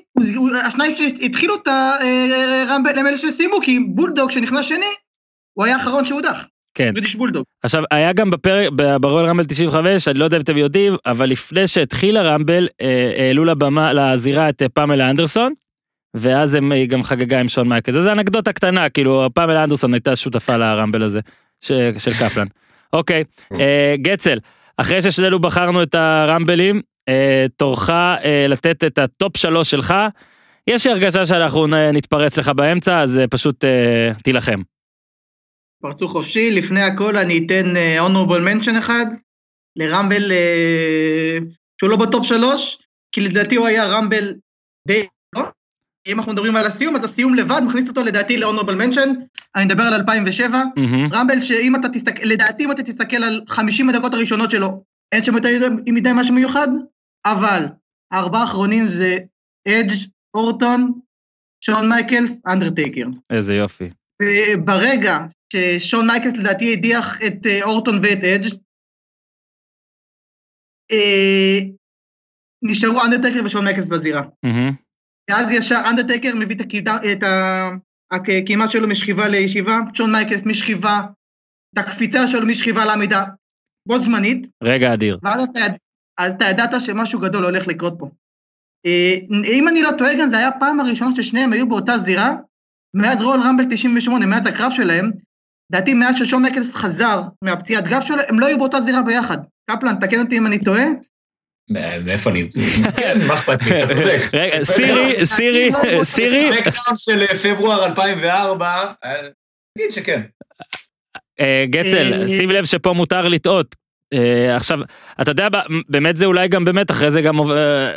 השניים שהתחילו את הרמבל הם אלה שסיימו, כי בולדוג שנכנס שני, הוא היה האחרון שהודח. כן. בריטיש בולדוג. עכשיו, היה גם בפרק, ברויאל רמבל 95, אני לא יודע אם אתם יודעים, אבל לפני שהתחיל הרמבל, אה, העלו לבמה, לזירה את אה, פמלה אנדרסון, ואז הם, היא גם חגגה עם שון מייקלס. אז זה אנקדוטה קטנה, כאילו, פמלה אנדרסון הייתה שותפה לרמבל הזה, ש, של קפלן. *laughs* אוקיי, אה, גצל, אחרי ששנינו בחרנו את הרמבלים, אה, תורך אה, לתת את ה top שלוש שלך. יש לי הרגשה שאנחנו נתפרץ לך באמצע, אז אה, פשוט אה, תילחם. תפרצו חופשי, לפני הכל אני אתן honorable mention אחד, לרמבל אה, שהוא לא בטופ שלוש, כי לדעתי הוא היה ראמבל די... אם אנחנו מדברים על הסיום, אז הסיום לבד מכניס אותו לדעתי ל honorable mention, אני מדבר על 2007, מהמם. רמבל שאם אתה תסתכל, לדעתי אם אתה תסתכל על 50 הדקות הראשונות שלו, אין שם יותר מדי- משהו מיוחד, אבל הארבעה האחרונים זה אדג', אורטון, שון מייקלס, אנדרטייקר. איזה יופי. וברגע ששון מייקלס לדעתי הדיח את אה, אורטון ואת אדג', אה, נשארו אנדרטקר ושון מייקלס בזירה. מהמם. ואז ישר אנדרטקר מביא את הקידה- את הקימה שלו משכיבה לישיבה, שון מייקלס משכיבה, את הקפיצה שלו משכיבה לעמידה, בו זמנית, רגע אדיר. ואז אתה, אתה ידעת שמשהו גדול הולך לקרות פה. אה, אם אני לא טועה גם, זה היה הפעם הראשונה ששניהם היו באותה זירה, מאז רויאל רמבל 98, מאז הקרב שלהם, לדעתי מאז ששון מייקלס חזר מהפציעת גב שלו, הם לא היו באותה זירה ביחד. קפלן, תקן אותי אם אני טועה. מאיפה אני... כן, מה אכפת לי, אתה צודק. *laughs* רגע, סירי, *laughs* סירי, סירי, סמקדאון של פברואר 2004, אה, נגיד שכן. אה, גצל, אה, שים לב שפה מותר לטעות. אה, עכשיו, אתה יודע, באמת זה אולי גם באמת, אחרי זה גם אה,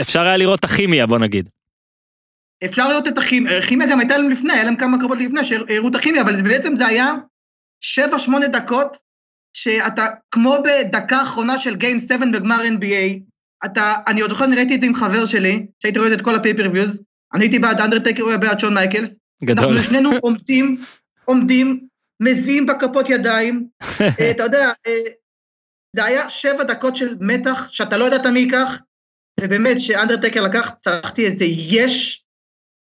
אפשר היה לראות את הכימיה, בוא נגיד. אפשר לראות את הכימיה, הכימיה גם הייתה להם לפני, היה להם כמה קרבות לפני שהראו את הכימיה, אבל בעצם זה היה 7-8 דקות, שאתה, כמו בדקה האחרונה של game 7 בגמר NBA, אתה, אני עוד זוכר, אני ראיתי את זה עם חבר שלי, שהייתי רואה את כל ה pay-per-viewים, אני הייתי בעד אנדרטקר, הוא היה בעד שון מייקלס, גדול. אנחנו שנינו עומדים, עומדים, מזיעים בכפות ידיים, *laughs* אה, אתה יודע, אה, זה היה שבע דקות של מתח שאתה לא ידעת מי ייקח, ובאמת שאנדרטקר לקח, צרחתי איזה יש,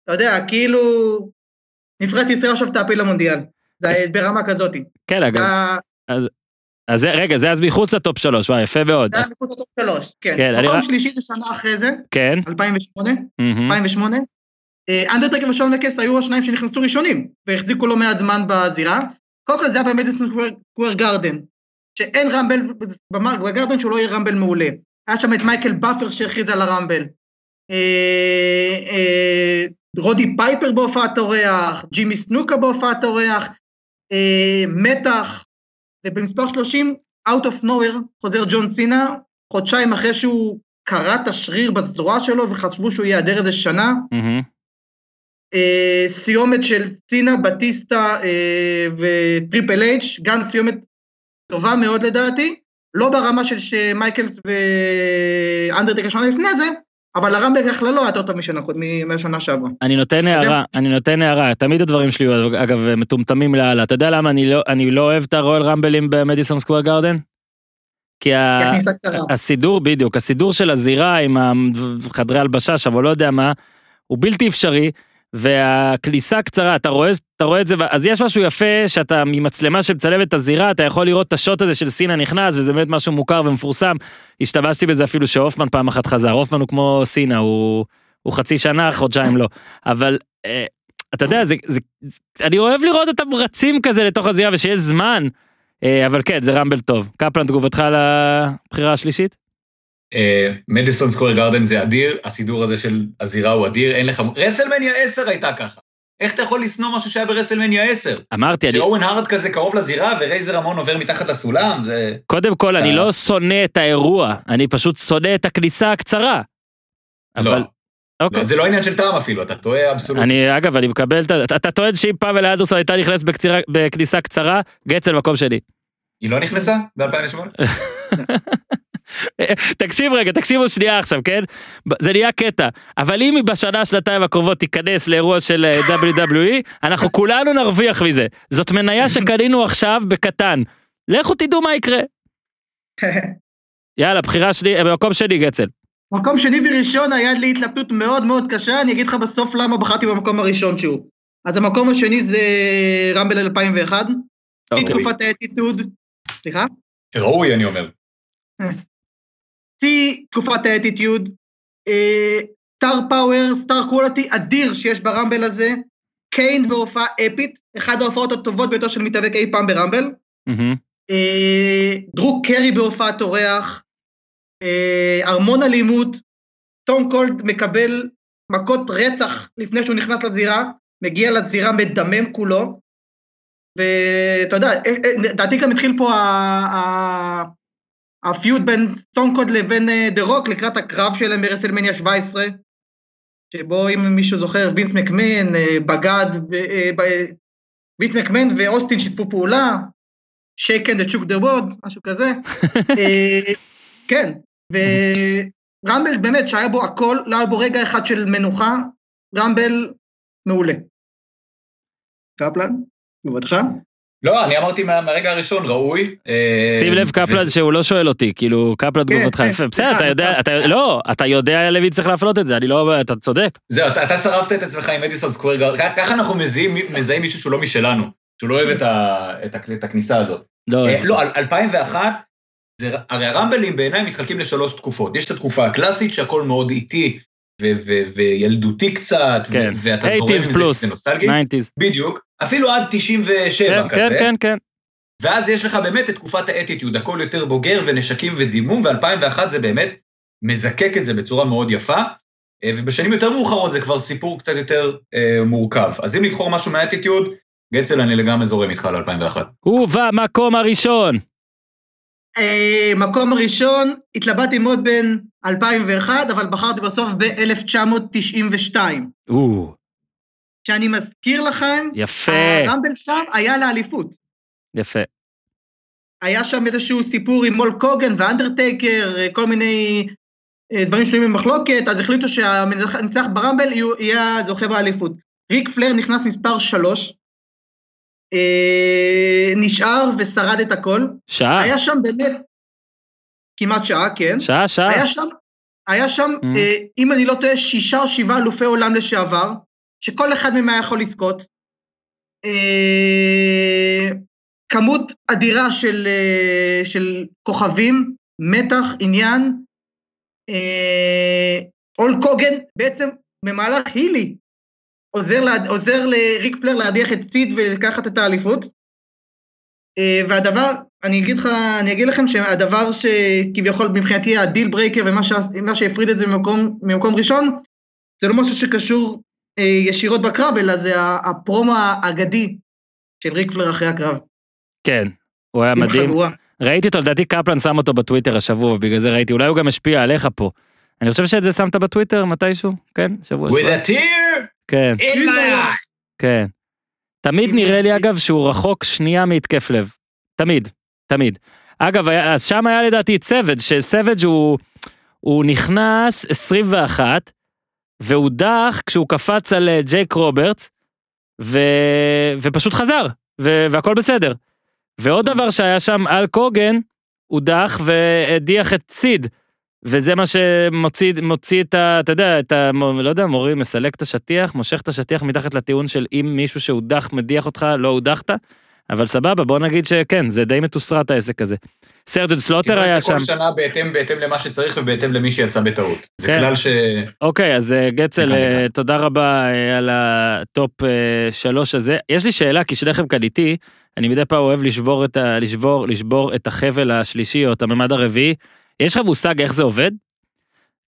אתה יודע, כאילו, נבחרת ישראל עכשיו תעפיל למונדיאל, זה ברמה כזאתי. כן, אגב. אה, אז זה, רגע, זה אז מחוץ לטופ שלוש, וואי, יפה מאוד. זה היה מחוץ לטופ שלוש, כן. כן, אני מקום רק- שלישי זה שנה אחרי זה, כן. 2008, מהמם. 2008. אה, אנדרטקר ושון מקס היו השניים שנכנסו ראשונים, והחזיקו לא מעט זמן בזירה. קודם כל זה היה במדיסון סקוור גרדן, שאין רמבל, בגרדן שהוא לא יהיה רמבל מעולה. היה שם את מייקל באפר שהכריז על הרמבל. אה, אה, רודי פייפר בהופעת אורח, ג'ימי סנוקה בהופעת אורח, אה, מתח, ובמספר 30, Out of nowhere, חוזר ג'ון סינה, חודשיים אחרי שהוא קרע את השריר בזרוע שלו וחשבו שהוא ייעדר איזה שנה. מהמם. אה, סיומת של סינה, בטיסטה אה, וטריפל אייץ', גם סיומת טובה מאוד לדעתי, לא ברמה של שמייקלס ואנדרטקר שנה לפני זה, אבל הרמבל בכללו היה יותר טוב משנה, שעברה. אני נותן הערה, אני נותן הערה, תמיד הדברים שלי, אגב, מטומטמים לאללה. אתה יודע למה אני לא, לא אוהב את הרואל רמבלים במדיסון סקוואר גארדן? כי. הסידור, בדיוק, הסידור של הזירה עם החדרי הלבשה שם, או לא יודע מה, הוא בלתי אפשרי, והכניסה קצרה, אתה רואה, אתה רואה את זה, אז יש משהו יפה שאתה ממצלמה שמצלמת את הזירה, אתה יכול לראות את השוט הזה של סינה נכנס, וזה באמת משהו מוכר ומפורסם. השתמשתי בזה אפילו שהופמן פעם אחת חזר, הופמן הוא כמו סינה, הוא, הוא חצי שנה, חודשיים לא. אבל אה, אתה יודע, זה, זה, אני אוהב לראות אותם רצים כזה לתוך הזירה ושיש זמן, אה, אבל כן, זה רמבל טוב. קפלן, תגובתך על הבחירה השלישית? מדיסון סקוור גרדן זה אדיר, הסידור הזה של הזירה הוא אדיר, אין לך... רסלמניה 10 הייתה ככה. איך אתה יכול לשנוא משהו שהיה ברסלמניה 10? אמרתי, אני, שאורן הארד כזה קרוב לזירה ורייזר המון עובר מתחת לסולם, זה... קודם כל, אני לא שונא את האירוע, אני פשוט שונא את הכניסה הקצרה. אבל, לא, אוקיי. זה לא עניין של טעם אפילו, אתה טועה אבסולוטית. אני, אגב, אני מקבל את ה... אתה- טוען שאם פאבל אדרסון הייתה נכנסת בכניסה קצרה, גצל מקום שני. היא לא נכנסה ב-2008? *laughs* תקשיב רגע, תקשיבו שנייה עכשיו, כן? זה נהיה קטע. אבל אם היא בשנה, שנתיים הקרובות תיכנס לאירוע של אה, WWE, אנחנו כולנו נרוויח מזה. זאת מניה שקנינו עכשיו בקטן. לכו תדעו מה יקרה. יאללה, בחירה שלי, אה, במקום שני, גצל. מקום שני וראשון היה לי התלבטות מאוד מאוד קשה, אני אגיד לך בסוף למה בחרתי במקום הראשון שהוא. אז המקום השני זה רמבל 2001, שיא אוקיי. תקופת האטיטוד, סליחה? ראוי, אני אומר. שיא תקופת ה attitude, star power, star quality אדיר שיש ברמבל הזה, קיין בהופעה אפית, אחת ההופעות הטובות ביותר של מתאבק אי פעם ברמבל. אה, דרו קארי בהופעת אורח, אה, המון אלימות, סטון קולד מקבל מכות רצח לפני שהוא נכנס לזירה, מגיע לזירה מדמם כולו, ואתה יודע, אה, לדעתי גם התחיל פה ה- ה feud בין סטון קולד לבין אה, דה רוק לקראת הקרב שלהם ברסלמניה 17, שבו אם מישהו זוכר, וינס מקמן אה, בגד, אה, וינס מקמן ואוסטין שיתפו פעולה, shaking the, shook the world, משהו כזה. *laughs* כן, ורמבל באמת שהיה בו הכל, לא היה בו רגע אחד של מנוחה, רמבל מעולה. קפלן, תגובתך? לא, אני אמרתי מה- מהרגע הראשון, ראוי. אה, שים לב קפלן שהוא לא שואל אותי, כאילו קפלן כן, תגובתך כן, יפה, בסדר, סליחה, אתה יודע. אתה, לא, אתה יודע למי צריך להפנות את זה, אני לא, אתה צודק. זהו, אתה שרפת את עצמך עם מדיסון סקוויר גארד, ככה אנחנו מזהים מישהו שהוא לא משלנו, שהוא לא אוהב את הכניסה הזאת. לא, אה, לא, 2001, הרי הרמבלים בעיניי מתחלקים לשלוש תקופות. יש את התקופה הקלאסית שהכל מאוד איטי וילדותי קצת, כן. ואתה זורם 80s עם זה נוסטלגי. 90's. בדיוק, אפילו עד 97 כן, כזה. כן, כן, כן. ואז יש לך באמת את תקופת האטיטיוד, הכל יותר בוגר ונשקים ודימום, ו-2001 זה באמת מזקק את זה בצורה מאוד יפה, אה, ובשנים יותר מאוחרות זה כבר סיפור קצת יותר אה, מורכב. אז אם לבחור משהו מהאטיטיוד, גצל אני לגמרי זורם איתך על 2001. ובמקום הראשון, אה, מקום הראשון, התלבטתי מאוד בין 2001, אבל בחרתי בסוף ב-1992. או, שאני מזכיר לכם, יפה, הרמבל שם היה לאליפות. יפה. היה שם איזשהו סיפור עם מול קוגן ואנדרטייקר, אה, כל מיני אה, דברים שנויים במחלוקת, אז החליטו שהמנצח ברמבל יהיה הזוכה באליפות. ריק פלר נכנס מספר שלוש, אה, נשאר ושרד את הכל. שעה, היה שם באמת כמעט שעה, כן. שעה, שעה. היה שם, היה שם, Mm. אה, אם אני לא טועה, שישה או שבעה אלופי עולם לשעבר, שכל אחד היה יכול לזכות. אה, כמות אדירה של, אה, של כוכבים, מתח, עניין. אה, אול קוגן בעצם במהלך הילי עוזר, לה, עוזר לריק פלר להדיח את סיד ולקחת את האליפות. אה, והדבר, אני אגיד לך, אני אגיד לכם שהדבר שכביכול מבחינתי ה deal breaker ומה שה- מה שהפריד את זה ממקום, ממקום ראשון, זה לא משהו שקשור אה, ישירות בקרב, אלא זה הפרומו האגדי של ריק פלר אחרי הקרב. כן, הוא היה מדהים. חגורה. ראיתי אותו, לדעתי קפלן שם אותו בטוויטר השבוע, ובגלל זה ראיתי, אולי הוא גם השפיע עליך פה. אני חושב שאת זה שמת בטוויטר מתישהו, כן? שבוע שבוע. With a tear כן, in my eye. כן. תמיד נראה לי אגב שהוא רחוק שנייה מהתקף לב. תמיד, תמיד. אגב, אז שם היה לדעתי את סבג', שסבג' הוא, הוא נכנס 21, והוא דח כשהוא קפץ על אה, ג'ייק רוברטס, ו... ופשוט חזר, ו... והכל בסדר. ועוד דבר שהיה שם, אל קוגן, הוא דח והדיח את סיד. וזה מה שמוציא מוציא את ה... אתה יודע, את ה... לא יודע, מורי מסלק את השטיח, מושך את השטיח מתחת לטיעון של אם מישהו שהודח מדיח אותך, לא הודחת. אבל סבבה, בוא נגיד שכן, זה די מתוסרט העסק הזה. סרג'נט סלוטר היה שם. כל שנה בהתאם, בהתאם למה שצריך ובהתאם למי שיצא בטעות. זה כן. כלל ש... אוקיי, אז אה, גצל, אה. תודה רבה אה, על הטופ שלוש הזה. יש לי שאלה, כי שניכם כאן איתי, אני מדי פעם אוהב לשבור את, ה, לשבור, לשבור את החבל השלישי או את הממד הרביעי. יש לך מושג איך זה עובד?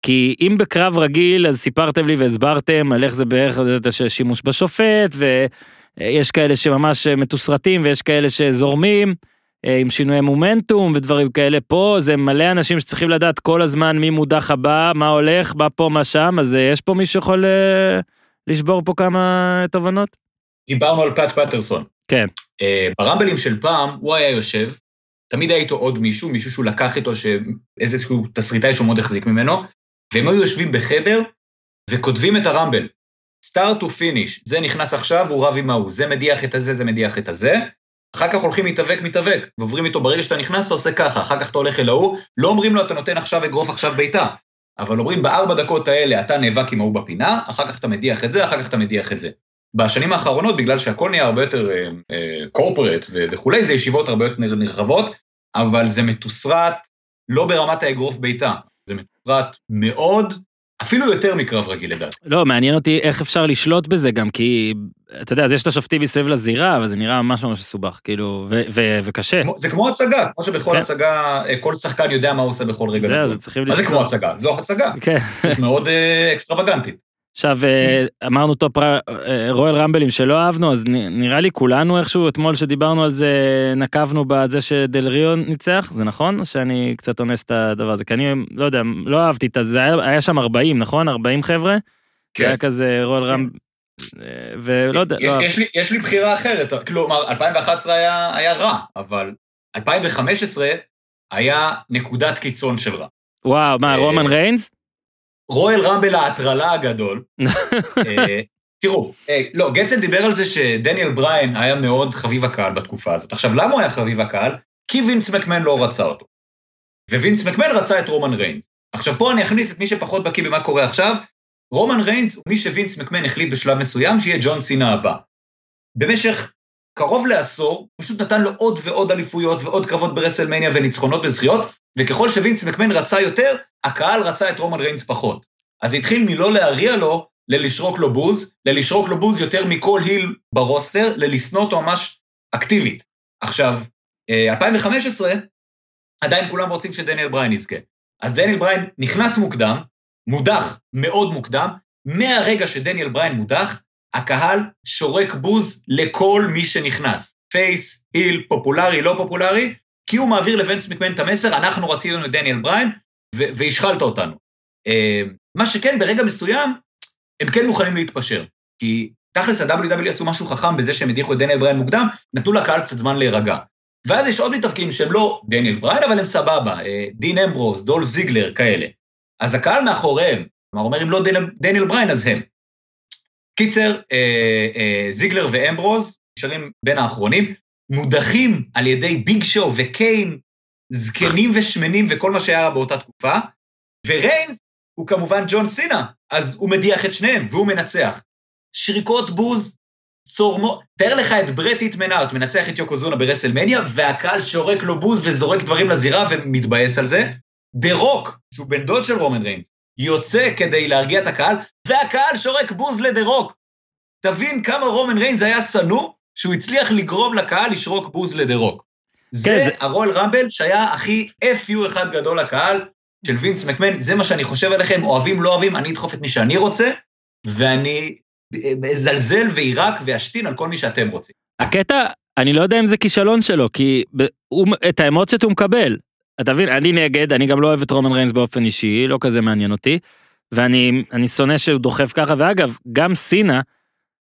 כי אם בקרב רגיל, אז סיפרתם לי והסברתם על איך זה בערך את השימוש בשופט, ויש כאלה שממש מתוסרטים ויש כאלה שזורמים. אה, עם שינויי מומנטום ודברים כאלה פה זה מלא אנשים שצריכים לדעת כל הזמן מי מודח הבא מה הולך בא פה מה שם אז אה, יש פה מישהו שיכול אה, לשבור פה כמה תובנות. דיברנו על פאט פטרסון. כן. אה, ברמבלים של פעם, הוא היה יושב, תמיד היה איתו עוד מישהו, מישהו שהוא לקח איתו, איזשהו תסריטאי שהוא מאוד החזיק ממנו, והם היו יושבים בחדר וכותבים את הרמבל. Start to finish, זה נכנס עכשיו, הוא רב עם ההוא, זה מדיח את הזה, זה מדיח את הזה. אחר כך הולכים מתאבק, מתאבק, ועוברים איתו, ברגע שאתה נכנס, אתה עושה ככה, אחר כך אתה הולך אל ההוא, לא אומרים לו, אתה נותן עכשיו אגרוף, עכשיו בעיטה. אבל אומרים, בארבע דקות האלה אתה נאבק עם ההוא בפינה, אחר כך אתה מדיח את זה, אחר כך אתה מדיח את זה. בשנים האחרונות, בגלל שהכל נהיה הרבה יותר קורפרט וכולי, זה ישיבות הרבה יותר נרחבות, אבל זה מתוסרט לא ברמת האגרוף בעיטה, זה מתוסרט מאוד, אפילו יותר מקרב רגיל לדעתי. לא מעניין אותי איך אפשר לשלוט בזה גם כי אתה יודע אז יש את השופטים מסביב לזירה אבל זה נראה ממש ממש מסובך כאילו ו- ו- וקשה. זה כמו הצגה, כמו שבכל כן. הצגה אה, כל שחקן יודע מה הוא עושה בכל רגע. זה, נתון. זה צריכים מה זה לשלוט. כמו הצגה? זו הצגה, כן. מאוד אה, אקסטרווגנטית. עכשיו אה, אמרנו טופ אה, רויאל רמבלים שלא אהבנו אז נראה לי כולנו איכשהו אתמול שדיברנו על זה נקבנו בזה שדל ריו ניצח זה נכון? או שאני קצת אונס את הדבר הזה? כי אני לא יודע לא אהבתי את זה היה, היה שם 40 נכון? 40 חבר'ה. זה היה כזה רויאל רמב אה, ולא יודע יש, לא יש, לי, יש לי בחירה אחרת, כלומר, 2011 היה, היה רע, אבל 2015 היה נקודת קיצון של רע. וואו מה רומן ריינס רויאל רמבל ההטרלה הגדול. *laughs* אה, תראו, אה, לא, גצל דיבר על זה שדניאל בריין היה מאוד חביב הקהל בתקופה הזאת. עכשיו, למה הוא היה חביב הקהל? כי וינס מקמן לא רצה אותו. ווינס מקמן רצה את רומן ריינס. עכשיו, פה אני אכניס את מי שפחות בקיא במה קורה עכשיו. רומן ריינס הוא מי שווינס מקמן החליט בשלב מסוים שיהיה ג'ון סינה הבא. במשך קרוב לעשור, פשוט נתן לו עוד ועוד אליפויות ועוד קרבות ברסלמניה וניצחונות וזכיות, וככל שווינס מקמן רצה יותר, הקהל רצה את רומן ריינס פחות. אז התחיל מלא להריע לו, ללשרוק לו בוז, ללשרוק לו בוז יותר מכל heel ב roster, ללשנוא אותו ממש אקטיבית. עכשיו, אה, 2015, עדיין כולם רוצים שדניאל בריין יזכה. אז דניאל בריין נכנס מוקדם, מודח מאוד מוקדם, מהרגע שדניאל בריין מודח, הקהל שורק בוז לכל מי שנכנס. face, heel, פופולרי, לא פופולרי, כי הוא מעביר לווינס מקמן את המסר, אנחנו רצינו את דניאל בריין, והשחלת אותנו. אה, מה שכן, ברגע מסוים, הם כן מוכנים להתפשר. כי תכלס ה-WWE עשו משהו חכם בזה שהם הדיחו את דניאל בריין מוקדם, נתנו לקהל קצת זמן להירגע. ואז יש עוד מתאבקים שהם לא דניאל בריין, אבל הם סבבה, אה, דין אמברוז, דולף זיגלר, כאלה. אז הקהל מאחוריהם, כלומר, אומר אם לא דניאל בריין, אז הם. קיצר, אה, אה, זיגלר ואמברוז נשארים בין האחרונים, מודחים על ידי ביג שואו וקיין, זקנים ושמנים וכל מה שהיה באותה תקופה, וריינס הוא כמובן ג'ון סינה, אז הוא מדיח את שניהם והוא מנצח. שריקות בוז, צורמות, תאר לך את ברט היטמן הארט מנצח את יוקוזונה ברסלמניה, והקהל שורק לו בוז וזורק דברים לזירה ומתבאס על זה. דה רוק, שהוא בן דוד של רומן ריינס, יוצא כדי להרגיע את הקהל, והקהל שורק בוז לדה רוק. תבין כמה רומן ריינס היה שנוא, שהוא הצליח לגרום לקהל לשרוק בוז לדה רוק. זה, כן, זה- הרויאל רמבל שהיה הכי FU אחד גדול לקהל של וינס מקמן, זה מה שאני חושב עליכם, אוהבים, לא אוהבים, אני אדחוף את מי שאני רוצה, ואני אזלזל ויירק ואשתין על כל מי שאתם רוצים. הקטע, אני לא יודע אם זה כישלון שלו, כי ב- הוא, את האמוציות הוא מקבל. אתה מבין, אני נגד, אני גם לא אוהב את רומן ריינס באופן אישי, לא כזה מעניין אותי, ואני אני שונא שהוא דוחף ככה, ואגב, גם סינה,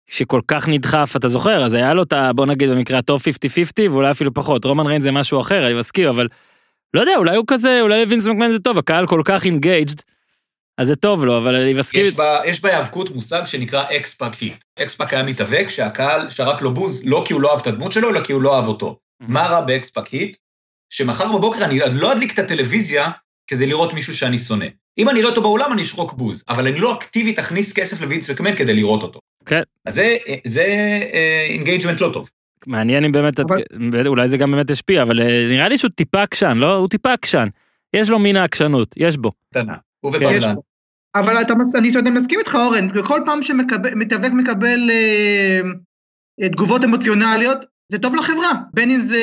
שכל כך נדחף, אתה זוכר, אז היה לו את ה... בוא נגיד במקרה הטוב 50-50, ואולי אפילו פחות. רומן ריינס זה משהו אחר, אני מסכים, אבל לא יודע, אולי הוא כזה, אולי לווינס מקמן זה טוב, הקהל כל כך engaged, אז זה טוב לו, אבל אני מסכים. יש בה- יש בהיאבקות מושג שנקרא אקספאק heat. אקספאק היה מתאבק שהקהל שרק לו בוז, לא כי הוא לא אהב את הדמות שלו, אלא כי הוא לא אהב אותו. מה רע באקספאק heat? שמחר בבוקר אני לא אדליק את הטלוויזיה כדי לראות מישהו שאני שונא. אם אני אראה אותו באולם, אני אשרוק בוז, אבל אני לא אקטיבית אכניס כסף לווינס מקמן כדי לראות אותו. כן. אז זה- זה engagement לא טוב. מעניין אם באמת, אבל- אולי זה גם באמת השפיע, אבל אה, נראה לי שהוא טיפה עקשן, לא? הוא טיפה עקשן. יש לו מין העקשנות, יש בו. קטנה. הוא כן. ופרלן. אבל אתה, מס- אני אני מסכים איתך אורן, כל פעם שמתאבק מקבל אה, אה, תגובות אמוציונליות, זה טוב לחברה, בין אם זה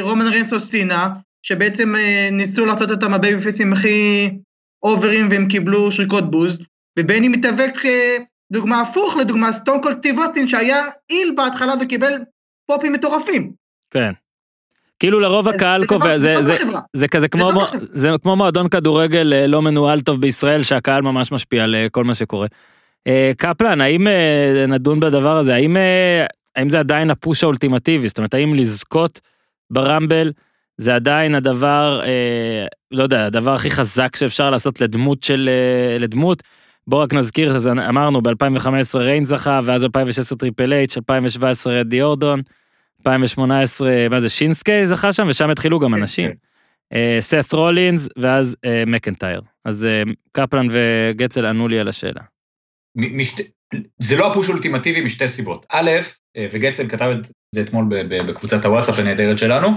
רומן ריינס או סינה, שבעצם אה, ניסו לעשות אותם הבייבי פייסים הכי אוברים והם קיבלו שריקות בוז, ובין אם מתאבק, אה, דוגמה הפוך לדוגמה, סטון קולד סטיב אוסטין שהיה heel בהתחלה וקיבל פופים מטורפים. כן. כאילו לרוב הקהל זה קובע, זה, זה, לחברה. זה כזה כמו. זה כמו מועדון כדורגל אה, לא מנוהל טוב בישראל, שהקהל ממש משפיע על אה, כל מה שקורה. אה, קפלן, האם נדון בדבר הזה, האם, האם זה עדיין ה push האולטימטיבי, זאת אומרת, האם לזכות ברמבל זה עדיין הדבר, לא יודע, הדבר הכי חזק שאפשר לעשות לדמות של, לדמות. בוא רק נזכיר, אז אמרנו ב-2015 ריינס זכה, ואז 2016 טריפל אייץ', 2017 רנדי אורטון, 2018, מה זה, שינסקה זכה שם, ושם התחילו גם כן, אנשים. כן. אה, סת רולינס, ואז אה, מקנטייר. אז אה, קפלן וגצל ענו לי על השאלה. זה לא הפוש אולטימטיבי משתי סיבות. א', וגצל כתב את זה אתמול בקבוצת הוואטסאפ הנהדרת שלנו,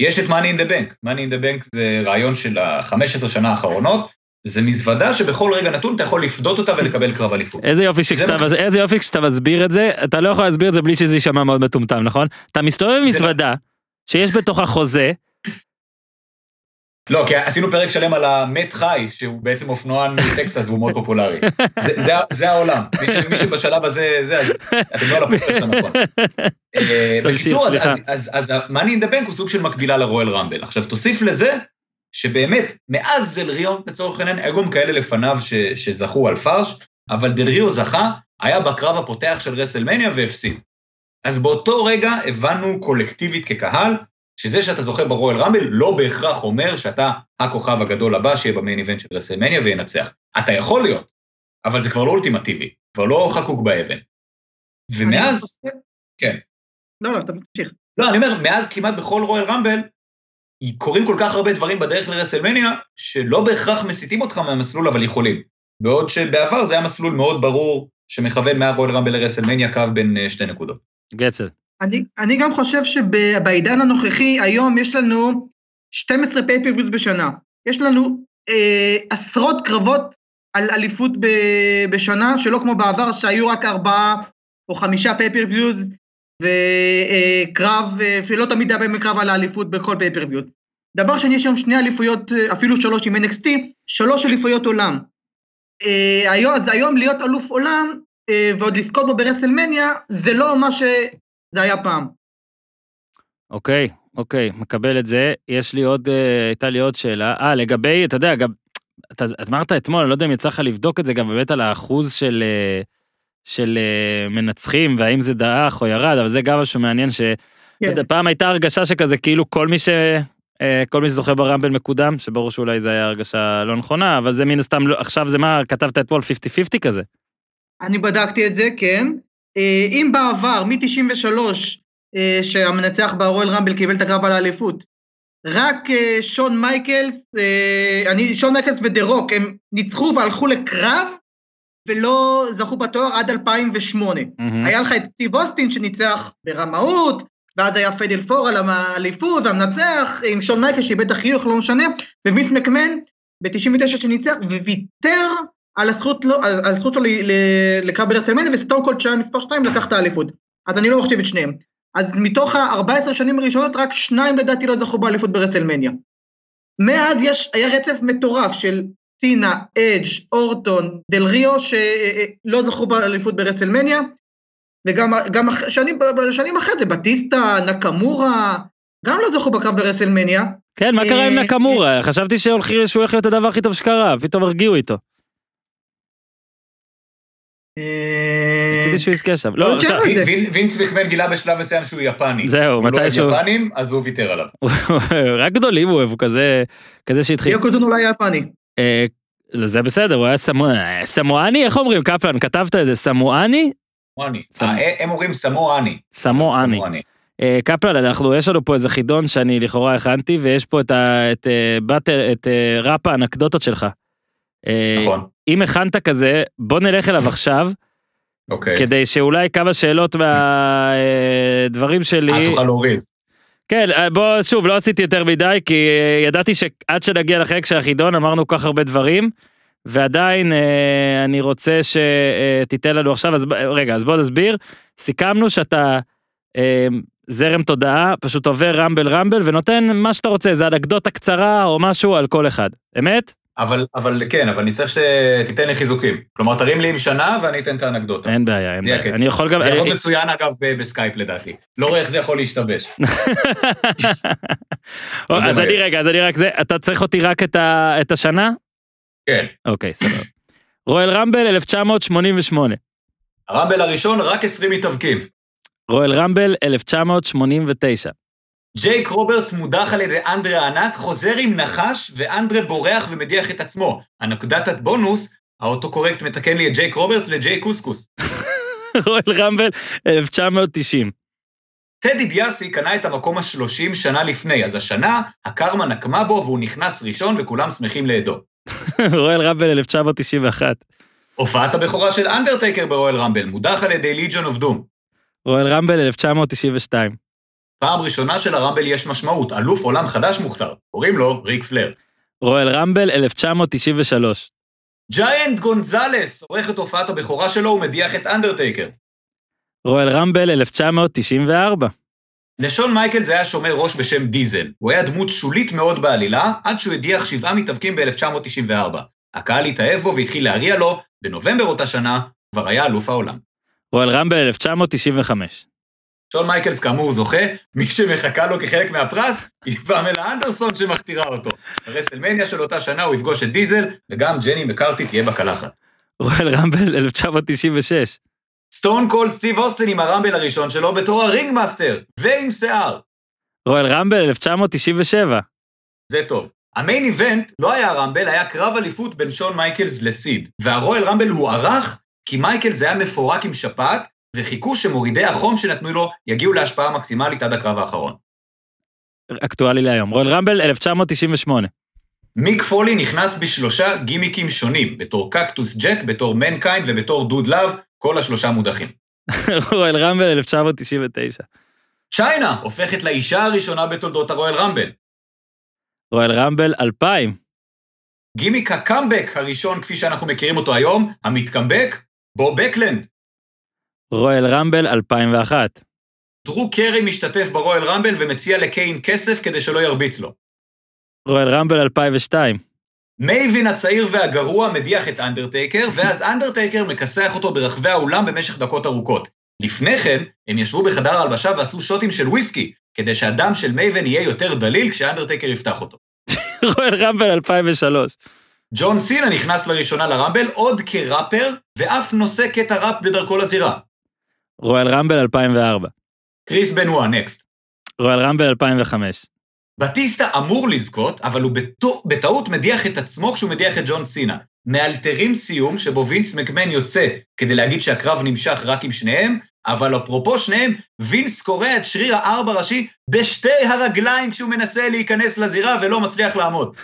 יש את Money in the Bank. Money in the Bank זה רעיון של ה-15 שנה האחרונות, זה מזוודה שבכל רגע נתון אתה יכול לפדות אותה ולקבל קרב אליפות. איזה יופי שכשאתה, מה- איזה יופי כשאתה מסביר את זה, אתה לא יכול להסביר את זה בלי שזה יישמע מאוד מטומטם, נכון? אתה מסתובב עם מזוודה, שיש בתוכה חוזה, לא, כי עשינו פרק שלם על המת חי, שהוא בעצם אופנוען מטקסס והוא מאוד פופולרי. *laughs* זה, זה, זה העולם. מי, ש- מי שבשלב הזה, זה, אתם לא על הפודקאסט הנכון. *laughs* אה, בקיצור, אז. אז, אז, in the Bank הוא סוג של מקבילה לרויאל רמבל. עכשיו, תוסיף לזה, שבאמת, מאז דל ריו, לצורך העניין, היו גם כאלה לפניו ש, שזכו על פרש, אבל דל ריו זכה, היה בקרב הפותח של רסלמניה והפסיד. אז באותו רגע הבנו קולקטיבית כקהל, שזה שאתה זוכה ברויאל רמבל לא בהכרח אומר שאתה הכוכב הגדול הבא שיהיה ב main event של רסלמניה וינצח. אתה יכול להיות, אבל זה כבר לא אולטימטיבי, כבר לא חקוק באבן. ומאז, אני- כן. לא, לא, אתה תמשיך. לא, אני אומר, מאז כמעט בכל רואל רמבל, קורים כל כך הרבה דברים בדרך לרסלמניה, שלא בהכרח מסיטים אותך מהמסלול, אבל יכולים. בעוד שבעבר זה היה מסלול מאוד ברור, שמכוון מהרואל רמבל לרסלמניה קו בין אה, שתי נקודות. גצל. אני, אני גם חושב שבעידן הנוכחי, היום יש לנו 12 פייפריוויז בשנה. יש לנו אה, עשרות קרבות על אליפות ב, בשנה, שלא כמו בעבר, שהיו רק ארבעה או חמישה פייפריוויז, וקרב, אה, שלא תמיד היה בהם קרב על האליפות בכל פייפריוויז. דבר שני, יש היום שני אליפויות, אה, אפילו שלוש עם NXT, שלוש אליפויות עולם. אה, היום, אז היום להיות אלוף עולם, אה, ועוד לזכות בו ברסלמניה, זה לא מה ש... זה היה פעם. אוקיי, אוקיי, מקבל את זה. יש לי עוד, אה, הייתה לי עוד שאלה. אה, לגבי, אתה יודע, גם, אתה אמרת אתמול, אני לא יודע אם יצא לך לבדוק את זה גם באמת על האחוז של, אה, של אה, מנצחים, והאם זה דעך או ירד, אבל זה גם משהו מעניין ש... כן. פעם הייתה הרגשה שכזה, כאילו כל מי ש... אה, כל מי שזוכה ברמבל מקודם, שברור שאולי זה היה הרגשה לא נכונה, אבל זה מן הסתם, לא- עכשיו זה מה, כתבת אתמול 50-50 כזה. אני בדקתי את זה, כן. אה, אם בעבר, מ-93, אה, שהמנצח ברויאל רמבל קיבל את הקרב על האליפות, רק שון מייקלס, אני, שון מייקלס ודה רוק, הם ניצחו והלכו לקרב, ולא זכו בתואר עד 2008. מהמם. היה לך את סטיב אוסטין שניצח ברמאות, ואז היה Final Four על האליפות, והמנצח, עם שון מייקלס שאיבד את החיוך, לא משנה, ווינס מקמן ב-99 שניצח, וויתר על הזכות, לא, על, על הזכות שלו לקרב ברסלמניה, וסטון קולד שהיה מספר 2 לקח את האליפות. אז אני לא מחשיב את שניהם. אז מתוך ה-14 שנים הראשונות, רק שניים לדעתי לא זכו באליפות ברסלמניה. מאז יש, היה רצף מטורף של סינה, אדג', אורטון, דל ריו, שלא זכו באליפות ברסלמניה, וגם שנים, שנים אחרי זה, בטיסטה, נקאמורה, גם לא זכו בקרב ברסלמניה. כן, מה קרה עם אה, נקמורה? חשבתי שהולכי- שהוא הולך להיות הדבר הכי טוב שקרה, פתאום הרגיעו איתו. אה, רציתי שהוא יזכה שם. לא, עכשיו, וינס מקמן גילה בשלב מסוים שהוא יפני. זהו, הוא לא אוהב מתישהו- יפנים, אז הוא ויתר עליו. *laughs* רק גדולים הוא אוהב, הוא כזה, כזה שהתחיל. יוקוזון אולי יפני. אה, זה בסדר, הוא היה סמו- סמואני, איך אומרים, קפלן, כתבת את זה, סמואני? סמואני. סמ- אה, הם אומרים סמואני. סמואני. אה, קפלן, אנחנו, יש לנו פה איזה חידון שאני לכאורה הכנתי, ויש פה את אה, אה, ראפ האנקדוטות שלך. אה, נכון. אם הכנת כזה, בוא נלך אליו עכשיו, אוקיי. כדי שאולי כמה שאלות מהדברים שלי... אה, תוכל להוריד. כן, אה, בוא, שוב, לא עשיתי יותר מדי, כי אה, ידעתי שעד שנגיע לחלק של החידון אמרנו כך הרבה דברים, ועדיין אה, אני רוצה שתיתן לנו עכשיו, אז רגע, אז בוא נסביר. סיכמנו שאתה זרם תודעה, פשוט עובר רמבל רמבל ונותן מה שאתה רוצה, איזה אנקדוטה קצרה או משהו על כל אחד. אמת? אבל, אבל כן, אבל אני צריך שתיתן לי חיזוקים. כלומר, תרים לי עם שנה ואני אתן את האנקדוטה. אין בעיה, אין בעיה. אני יכול גם... זה יכול אני- מצוין אגב ב- בסקייפ לדעתי. לא רואה איך זה יכול להשתבש. זה *laughs* אז אני. רגע, אז אני רק זה, אתה צריך אותי רק את ה- את השנה? כן. אוקיי, סבבה. רויאל רמבל 1988. הרמבל הראשון, רק 20 מתאבקים. רויאל רמבל 1989. ג'ייק רוברטס מודח על ידי אנדרה הענק, חוזר עם נחש, ואנדרה בורח ומדיח את עצמו. אנקדוטת בונוס, ה auto-correct מתקן לי את ג'ייק רוברטס לג'ייק קוסקוס. *laughs* רויאל רמבל 1990. טד דיביאסי קנה את המקום השלושים שנה לפני, אז השנה הקרמה נקמה בו והוא נכנס ראשון וכולם שמחים לאידו. *laughs* Royal Rumble 1991. הופעת הבכורה של אנדרטייקר ב Royal Rumble, מודח על ידי Legion of Doom. Royal Rumble 1992. פעם ראשונה של Rumble יש משמעות, אלוף עולם חדש מוכתר, קוראים לו ריק פלייר. רואל Rumble 1993. ג'יינט גונזלס עורך את הופעת הבכורה שלו ומדיח את אנדרטייקר. Royal Rumble 1994. לשון מייקלס היה שומר ראש בשם דיזל. הוא היה דמות שולית מאוד בעלילה, עד שהוא הדיח שבעה מתאבקים ב-1994. הקהל התאהב בו והתחיל להריע לו, בנובמבר אותה שנה כבר היה אלוף העולם. Royal Rumble 1995. שון מייקלס כאמור זוכה, מי שמחכה לו כחלק מהפרס היא פמלה אנדרסון שמכתירה אותו. ב WrestleMania של אותה שנה הוא יפגוש את דיזל, וגם ג'ני מקארתי תהיה בקלחת. Royal Rumble 1996. סטון קולד סטיב אוסטין עם ה Rumble הראשון שלו בתור ה Ringmaster, ועם שיער. Royal Rumble 1997. זה טוב. ה main event לא היה Rumble, היה קרב אליפות בין שון מייקלס לסיד. וה Royal Rumble הוארך כי מייקלס היה מפורק עם שפעת, וחיכו שמורידי החום שנתנו לו יגיעו להשפעה מקסימלית עד הקרב האחרון. אקטואלי להיום. Royal Rumble 1998. מיק פולי נכנס בשלושה גימיקים שונים, בתור קקטוס ג'ק, בתור מנקיינד ובתור דוד לאב, כל השלושה מודחים. *laughs* Royal Rumble 1999. צ'יינה הופכת לאישה הראשונה בתולדות ה Royal Rumble. Royal Rumble 2000. גימיק הקאמבק הראשון כפי שאנחנו מכירים אותו היום, המתקמבק, בוב בקלנד. Royal Rumble 2001. דרו קרי משתתף ב Royal Rumble ומציע לקיין כסף כדי שלא ירביץ לו. Royal Rumble 2002. מייבין הצעיר והגרוע מדיח את אנדרטייקר, ואז אנדרטייקר מכסח אותו ברחבי האולם במשך דקות ארוכות. לפני כן, הם ישבו בחדר ההלבשה ועשו שוטים של וויסקי, כדי שהדם של מייבן יהיה יותר דליל כשאנדרטקר יפתח אותו. *laughs* Royal Rumble 2003. ג'ון סינה נכנס לראשונה ל Rumble עוד כראפר, ואף נושא קטע ראפ בדרכו לזירה. Royal Rumble 2004. קריס בנואה, נקסט. רואל רמבל 2005. בטיסטה אמור לזכות, אבל הוא בטו- בטעות מדיח את עצמו כשהוא מדיח את ג'ון סינה. מאלתרים סיום שבו וינס מקמן יוצא כדי להגיד שהקרב נמשך רק עם שניהם, אבל אפרופו שניהם, וינס קורע את שריר הארבע ראשי בשתי הרגליים כשהוא מנסה להיכנס לזירה ולא מצליח לעמוד.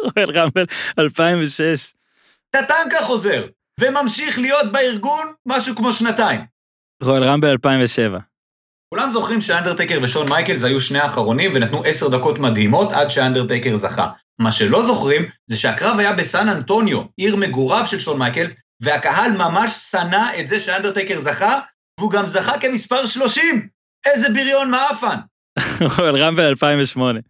רואל רמבל 2006. טטנקה חוזר, וממשיך להיות בארגון משהו כמו שנתיים. Royal Rumble 2007. כולם זוכרים שאנדרטקר ושון מייקלס היו שני האחרונים ונתנו עשר דקות מדהימות עד שאנדרטקר זכה. מה שלא זוכרים זה שהקרב היה בסן אנטוניו, עיר מגוריו של שון מייקלס, והקהל ממש שנא את זה שאנדרטקר זכה, והוא גם זכה כמספר 30! איזה בריון מעפן! *laughs* Royal Rumble 2008.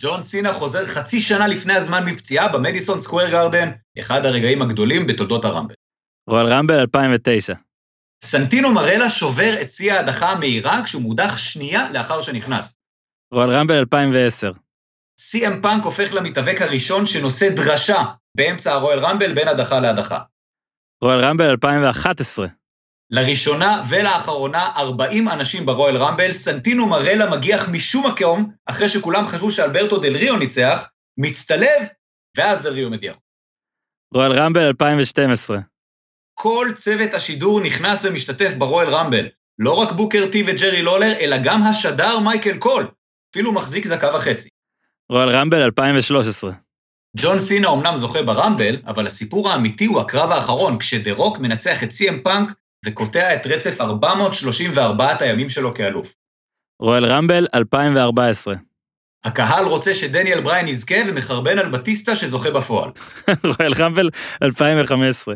ג'ון סינה חוזר חצי שנה לפני הזמן מפציעה במדיסון סקוויר גארדן, אחד הרגעים הגדולים בתולדות ה Rumble. רואל רמבל 2009. סנטינו מרלה שובר את שיא ההדחה המהירה כשהוא מודח שנייה לאחר שנכנס. רואל רמבל 2010. סי.אם פאנק הופך למתאבק הראשון שנושא דרשה באמצע הרואל רמבל בין הדחה להדחה. רואל רמבל 2011. לראשונה ולאחרונה 40 אנשים ברואל רמבל, סנטינו מרלה מגיח משום מקום, אחרי שכולם חשבו שאלברטו דל ריו ניצח, מצטלב, ואז דל ריו מדיח. Royal Rumble 2012. כל צוות השידור נכנס ומשתתף ב Royal Rumble. לא רק בוקר טי וג'רי לולר, אלא גם השדר מייקל קול. אפילו מחזיק דקה וחצי. Royal Rumble 2013. ג'ון סינה אומנם זוכה ב Rumble, אבל הסיפור האמיתי הוא הקרב האחרון, כשדה רוק מנצח את סי.אם פאנק וקוטע את רצף 434 הימים שלו כאלוף. רואל Rumble 2014. *laughs* הקהל רוצה שדניאל בריין יזכה ומחרבן על בטיסטה שזוכה בפועל. *laughs* Royal Rumble 2015.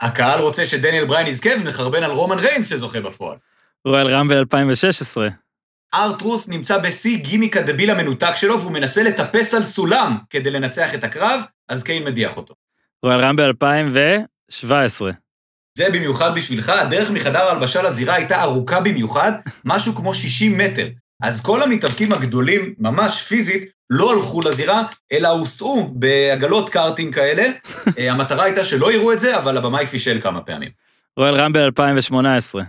הקהל רוצה שדניאל בריין יזכה ומחרבן על רומן ריינס שזוכה בפועל. Royal Rumble 2016. אר טרות' נמצא בשיא גימיק הדביל המנותק שלו והוא מנסה לטפס על סולם כדי לנצח את הקרב, אז קיין מדיח אותו. Royal Rumble 2017. זה במיוחד בשבילך, הדרך מחדר ההלבשה לזירה הייתה ארוכה במיוחד, משהו כמו 60 מטר. אז כל המתאבקים הגדולים, ממש פיזית, לא הלכו לזירה, אלא הוסעו בעגלות קארטינג כאלה. *laughs* אה, המטרה הייתה שלא יראו את זה, אבל הבמאי פישל כמה פעמים. Royal Rumble 2018.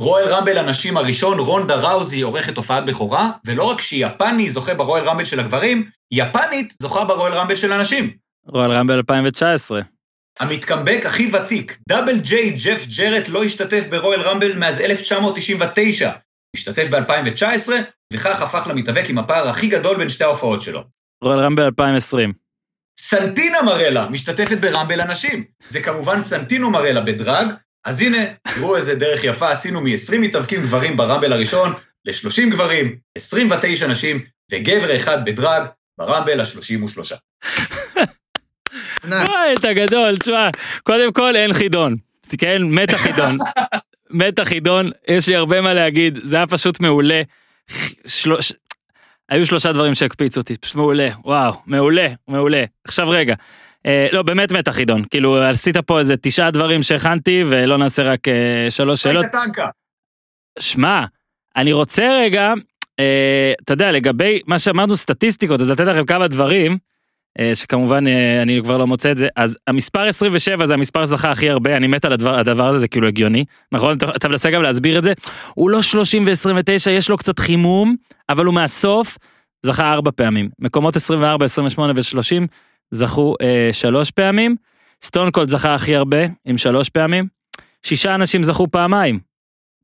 Royal Rumble הנשים הראשון, רונדה ראוזי, עורכת הופעת בכורה, ולא רק שיפני זוכה ב Royal Rumble של הגברים, יפנית זוכה ב Royal Rumble של הנשים. Royal Rumble 2019. המתקמבק הכי ותיק, Double J ג'ף ג'רט לא השתתף ב Royal Rumble מאז 1999. השתתף ב-2019, וכך הפך למתאבק עם הפער הכי גדול בין שתי ההופעות שלו. רואל רמבל 2020. סנטינה מרלה משתתפת ברמבל הנשים. זה כמובן סנטינו מרלה בדרג, אז הנה, תראו איזה דרך יפה עשינו מ-20 מתאבקים גברים ברמבל הראשון, ל-30 גברים, 29 נשים, וגבר אחד בדרג ברמבל ה-33. ענק. וואי, אתה גדול, תשמע, קודם כל אין חידון. כן, מת החידון. *laughs* מת החידון, יש לי הרבה מה להגיד, זה היה פשוט מעולה. שלוש... היו שלושה דברים שהקפיצו אותי, פשוט מעולה, וואו, מעולה, מעולה. עכשיו רגע, אה, לא, באמת מת החידון, כאילו עשית פה איזה תשעה דברים שהכנתי ולא נעשה רק אה, שלוש שאלות. שמע, אני רוצה רגע, אה, אתה יודע, לגבי מה שאמרנו סטטיסטיקות, אז לתת לכם כמה דברים, שכמובן אה, אני כבר לא מוצא את זה, אז המספר 27 זה המספר שזכה הכי הרבה, אני מת על הדבר, הדבר הזה, זה כאילו הגיוני, נכון? אתה, אתה מנסה גם להסביר את זה? הוא לא 30 ו-29, יש לו קצת חימום, אבל הוא מהסוף זכה ארבע פעמים. מקומות 24, 28 ו-30 זכו אה, שלוש פעמים. סטון קולד זכה הכי הרבה, עם שלוש פעמים. שישה אנשים זכו פעמיים.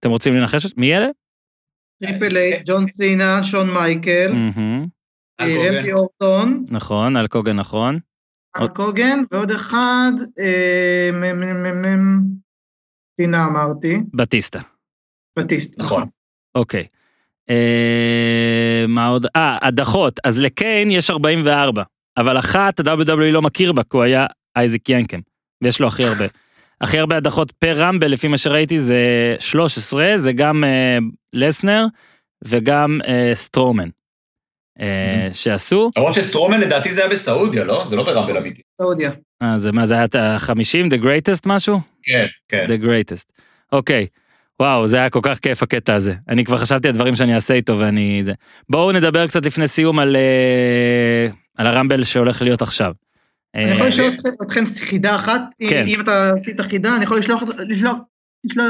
אתם רוצים לנחש? מי אלה? Triple H, ג'ון סינה, שון מייקל, אה, הוגן. רמי אורטון, נכון, על קוגן נכון. על קוגן, ועוד אחד, אה, מ- מ- מ- מ- סינה אמרתי, בטיסטה. בטיסט. נכון. אוקיי. אה, מה עוד? אה, הדחות. אז לקיין יש 44, אבל אחת ה-WWE לא מכיר בה, כי הוא היה אייזיק ינקם, ויש לו הכי *laughs* הרבה. הכי הרבה הדחות פר רמבל, לפי מה שראיתי, זה 13, זה גם אה, לסנר וגם אה, סטרומן, אה, שעשו. למרות שסטרומן לדעתי זה היה בסעודיה, לא? זה לא ברמבל אמיתי. סעודיה. אה, זה מה, זה היה את ה-50, The Greatest משהו? כן, כן. The Greatest. אוקיי. וואו, זה היה כל כך כיף הקטע הזה. אני כבר חשבתי על דברים שאני אעשה איתו ואני... זה. בואו נדבר קצת לפני סיום על, אה, על הרמבל שהולך להיות עכשיו. אני יכול לשאול אתכם- חידה אחת? כן. אם אתה עשית חידה, אני יכול לשלוח, לשלוח, לשלוח,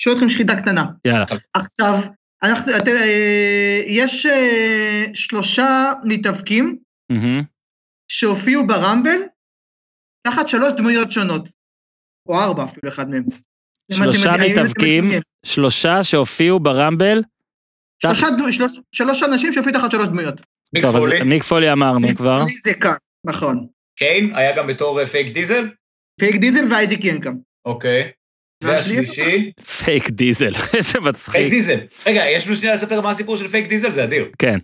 לשאול אתכם חידה קטנה. יאללה. עכשיו, אנחנו, אתם, אה, יש אה, שלושה מתאבקים מהמם. שהופיעו ברמבל תחת שלוש דמויות שונות. או ארבע אפילו אחד מהם. שלושה מתאבקים. שלושה שהופיעו ברמבל. שלושה דמו- שלוש- שלוש אנשים שהופיעו תחת שלוש דמויות. מיק טוב, אז פולי, מיק פולי אמרנו כבר. אני זה כאן, נכון. קיין היה גם בתור אה, פייק דיזל, פייק דיזל ואייזיק ינקאם. אוקיי. והשלישי, פייק דיזל, *laughs* איזה פייק מצחיק. דיזל. רגע, יש לנו שנייה לספר מה הסיפור של פייק דיזל, זה אדיר. כן.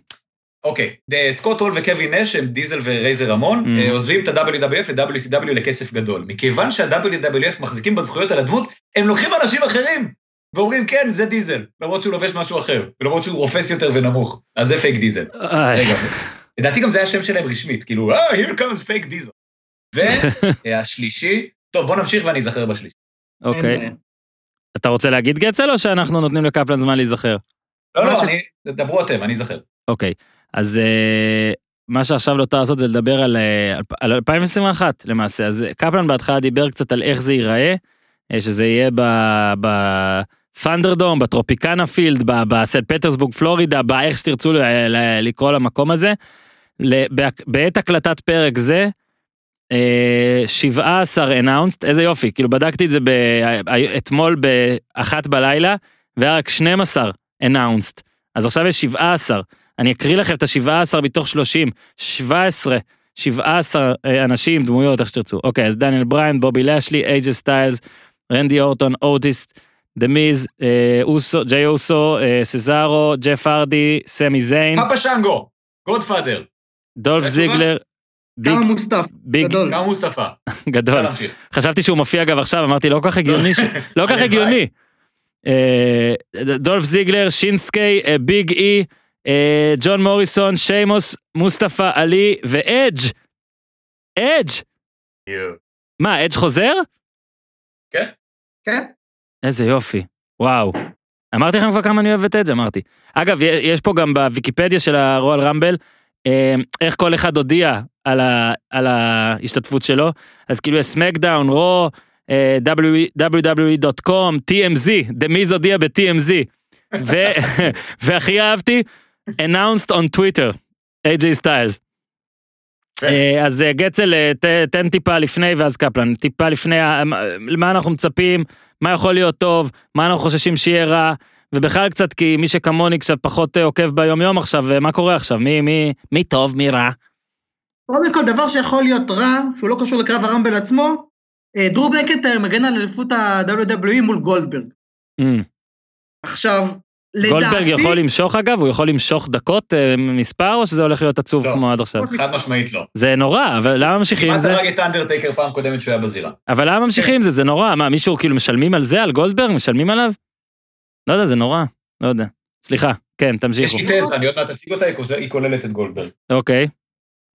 אוקיי, סקוט הול וקווין נש הם דיזל ורייזר רמון, Mm. אה, עוזבים את ה-WWF ל-WCW לכסף גדול. מכיוון שה-WWF מחזיקים בזכויות על הדמות, הם לוקחים אנשים אחרים, ואומרים כן, זה דיזל, למרות שהוא לובש משהו אחר, ולמרות שהוא רופס יותר ונמוך. אז זה פייק דיזל. רגע, לדעתי גם זה השם שלהם רשמית, כאילו, אה, here comes fake דיזל. *laughs* והשלישי, טוב, בוא נמשיך ואני אזכר בשלישי. אוקיי. אתה רוצה להגיד גצל או שאנחנו נותנים לקפלן זמן להיזכר? לא, לא, אני, דברו אתם, אני אזכר. אוקיי, אז אה, מה שעכשיו לא לעשות זה לדבר על, אה, על 2021 למעשה. אז קפלן בהתחלה דיבר קצת על איך זה ייראה, אה, שזה יהיה בפנדרדום, בטרופיקנה פילד, בסט פטרסבורג פלורידה, באיך שתרצו לקרוא למקום הזה. בעת הקלטת פרק זה, אה, 17 announced, איזה יופי, כאילו בדקתי את זה ב- אתמול באחת בלילה, והיה רק 12 announced, אז עכשיו יש 17. אני אקריא לכם את ה-17 מתוך 30, 17, 17 אה, אנשים, דמויות, איך שתרצו. אוקיי, אז דניאל בריין, בובי לשלי, איי ג'יי סטיילס, רנדי אורטון, אוטיס, דה מיז, אה, אוסו, ג'יי אוסו, אה, סזארו, ג'ף הארדי, סמי זיין, פאפה שנגו, גודפאדר, דולף זיגלר, מוסטף, ביג, גדול. גם מוסטפא. *laughs* גדול. חשבתי שהוא מופיע אגב עכשיו, אמרתי לא כל כך הגיוני, *laughs* לא כל כך. הגיוני. אה, דולף זיגלר, שינסקי, אה, ביג אי, אה, ג'ון מוריסון, שיימוס, מוסטפא עלי ואדג'. אדג'. מה, אדג' חוזר? כן? איזה יופי, וואו. אמרתי לכם כבר כמה אני אוהב את אדג', אמרתי. אגב, יש פה גם בוויקיפדיה של הרועל רמבל, איך כל אחד הודיע על, ה, על ההשתתפות שלו, אז כאילו יש סמקדאון, רו, אה, www.com, TMZ, דמיז הודיע ב-TMZ, *laughs* והכי אהבתי, announced on Twitter, AJ Styles. כן. אה, אז אה, גצל, ת- תן טיפה לפני ואז קפלן, טיפה לפני, למה אנחנו מצפים, מה יכול להיות טוב, מה אנחנו חוששים שיהיה רע, ובכלל קצת כי מי שכמוני קצת פחות עוקב ביום יום עכשיו, מה קורה עכשיו, מי, מי, מי טוב, מי רע? קודם כל, דבר שיכול להיות רע, שהוא לא קשור לקרב הרמבל עצמו, אה, דרו מקנטייר מגן על אליפות ה-WWE מול גולדברג. Mm. עכשיו, לדעתי... גולדברג יכול למשוך אגב, הוא יכול למשוך דקות אה, מספר, או שזה הולך להיות עצוב לא. כמו עד עכשיו? חד משמעית לא. זה נורא, אבל למה ממשיכים עם כמעט זה? הרג את אנדרטייקר פעם קודמת שהוא היה בזירה. אבל למה ממשיכים עם זה? זה נורא, מה, מישהו כאילו משלמים על זה, על גולדברג? משלמים עליו? לא יודע, זה נורא, לא יודע. סליחה, כן, יש תמשיכו. לי תזה, אני עוד מעט אציג אותה, היא כולל- היא כוללת את גולדברג. אוקיי,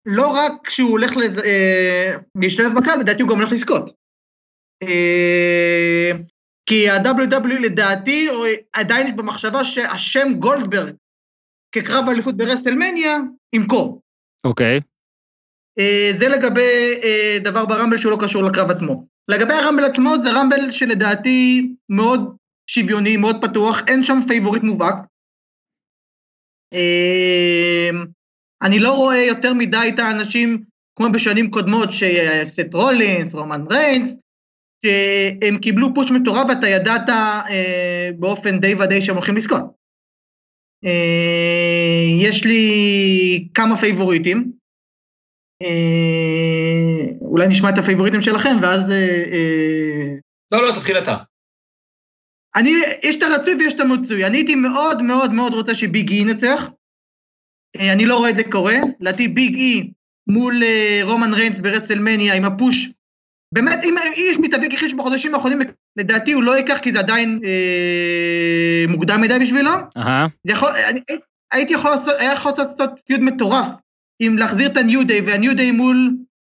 לא רק שהוא הולך אה, להשתלב בקהל, לדעתי הוא גם הולך לזכות. אה, כי ה-WW לדעתי הוא עדיין במחשבה שהשם גולדברג כקרב האליפות ברסלמניה ימכור. אוקיי. אה, זה לגבי דבר ברמבל שהוא לא קשור לקרב עצמו. לגבי הרמבל עצמו זה רמבל שלדעתי מאוד שוויוני, מאוד פתוח, אין שם favorite מובהק. אני לא רואה יותר מדי את האנשים כמו בשנים קודמות, שסת' רולינס, רומן ריינס, שהם קיבלו push מטורף ואתה ידעת אה, באופן די ודאי שהם הולכים לזכות. אה, יש לי כמה פייבוריטים, אה, אולי נשמע את הפייבוריטים שלכם ואז... אה, אה, לא, לא, תתחיל אתה. אני, יש את הרצוי ויש את המצוי. אני הייתי מאוד מאוד מאוד רוצה שביג אי ינצח. אה, אני לא רואה את זה קורה. לדעתי ביג אי מול אה, רומן ריינס ברסלמניה עם ה push. באמת, אם איש מתאבק יחיד בחודשים האחרונים, לדעתי הוא לא ייקח כי זה עדיין אה, מוקדם מדי בשבילו. זה יכול, אני, הייתי יכול לעשות, היה יכול לעשות feud מטורף, אם להחזיר את הניו דיי, והניו דיי מול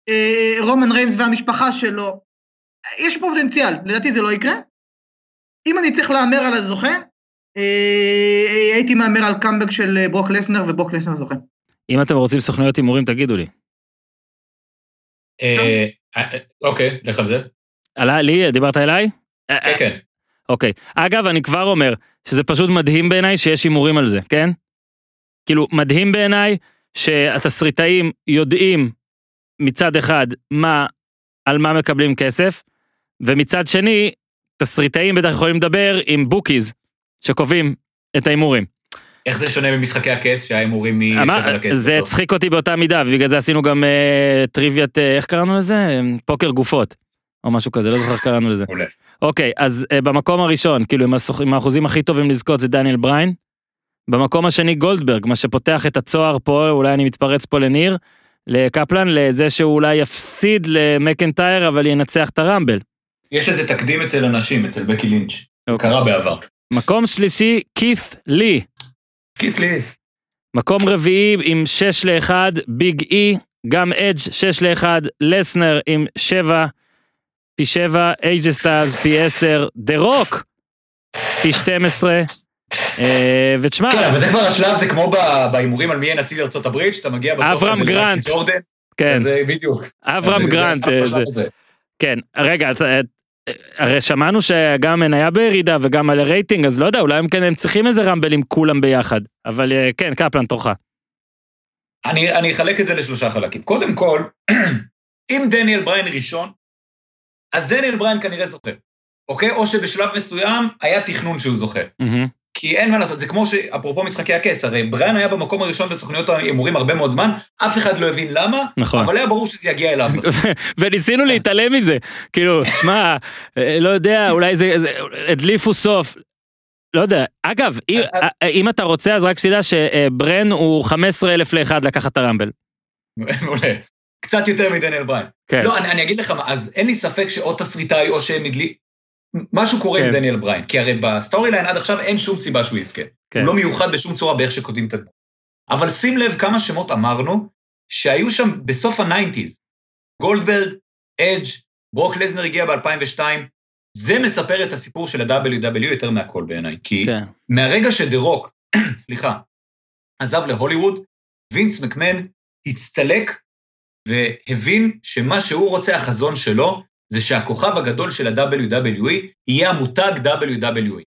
אה, רומן ריינס והמשפחה שלו. יש פוטנציאל, לדעתי זה לא יקרה. אם אני צריך להמר על הזוכה, הייתי מהמר על קאמבק של אה, ברוק לסנר וברוק לסנר זוכה. אם אתם רוצים סוכנויות הימורים, תגידו לי. אה, אה, אוקיי, לך על זה. עלה, לי, דיברת אליי? אה, כן, כן. אוקיי. אגב, אני כבר אומר שזה פשוט מדהים בעיניי שיש הימורים על זה, כן? כאילו, מדהים בעיניי שהתסריטאים יודעים מצד אחד מה, על מה מקבלים כסף, ומצד שני, תסריטאים בטח יכולים לדבר עם בוקיז, שקובעים את ההימורים. איך זה שונה ממשחקי הכס שההימורים משווה אמר- לכס? זה? הצחיק אותי באותה מידה, ובגלל זה עשינו גם אה, טריוויית, אה, איך קראנו לזה? אה, פוקר גופות, או משהו כזה, לא זוכר איך קראנו לזה. אוקיי, אז אה, במקום הראשון, כאילו עם, הסוכ... עם האחוזים הכי טובים לזכות זה דניאל בריין. במקום השני גולדברג, מה שפותח את הצוהר פה, אולי אני מתפרץ פה לניר, לקפלן, לזה שהוא אולי יפסיד למקנטייר אבל ינצח את הרמבל. יש איזה תקדים אצל אנשים, אצל בקי לינץ'. אוקיי. קרה בעבר. מקום שלישי, כית' לי. קיטלי. מקום רביעי עם 6 ל-1, ביג אי, גם אדג' 6 ל-1, לסנר עם 7, פי 7, אייג'ה סטאז פי 10, דה רוק פי 12, אה, ותשמע, כן, אבל זה כבר השלב, זה כמו בהימורים על מי יהיה נשיא הברית, שאתה מגיע בסוף... אברהם גרנט. כן, זה בדיוק. אברהם גרנט, אה. כן, רגע, אה, הרי שמענו שגם מניה בירידה וגם על הרייטינג, אז לא יודע, אולי הם כן הם צריכים איזה רמבל עם כולם ביחד, אבל אה, כן, קפלן תורך. אני, אני אחלק את זה לשלושה חלקים. קודם כל, *clears throat* אם דניאל בריין ראשון, אז דניאל בריין כנראה זוכה, אוקיי? או שבשלב מסוים היה תכנון שהוא זוכה. מהמם. כי אין מה לעשות, זה כמו שאפרופו משחקי הכס, הרי בריין היה במקום הראשון בסוכניות ההימורים הרבה מאוד זמן, אף אחד לא הבין למה, נכון. אבל היה ברור שזה יגיע אליו. וניסינו להתעלם מזה, כאילו, שמע, אה, לא יודע, אולי זה, זה הדליפו סוף. לא יודע, אגב, אם, אה, אה, אם אתה רוצה אז רק שתדע שבראן הוא 15 אלף לאחד לקחת את הרמבל. מעולה. קצת יותר מדניאל בריין. כן, לא, אני, אני אגיד לך מה, אז אין לי ספק שאו תסריטאי או שהם הדלי... משהו קורה כן. עם דניאל בריין, כי הרי ב storyline עד עכשיו אין שום סיבה שהוא יזכה. כן. הוא לא מיוחד בשום צורה באיך שכותבים את הדמות. אבל שים לב כמה שמות אמרנו שהיו שם בסוף הניינטיז. גולדברג, אדג', ברוק לסנר הגיע ב-2002, זה מספר את הסיפור של ה-WWE יותר מהכל בעיניי, כי כן, מהרגע שדה רוק, *clears throat* סליחה, עזב להוליווד, וינס מקמן הצטלק והבין שמה שהוא רוצה, החזון שלו, זה שהכוכב הגדול של ה-WWE יהיה המותג WWE.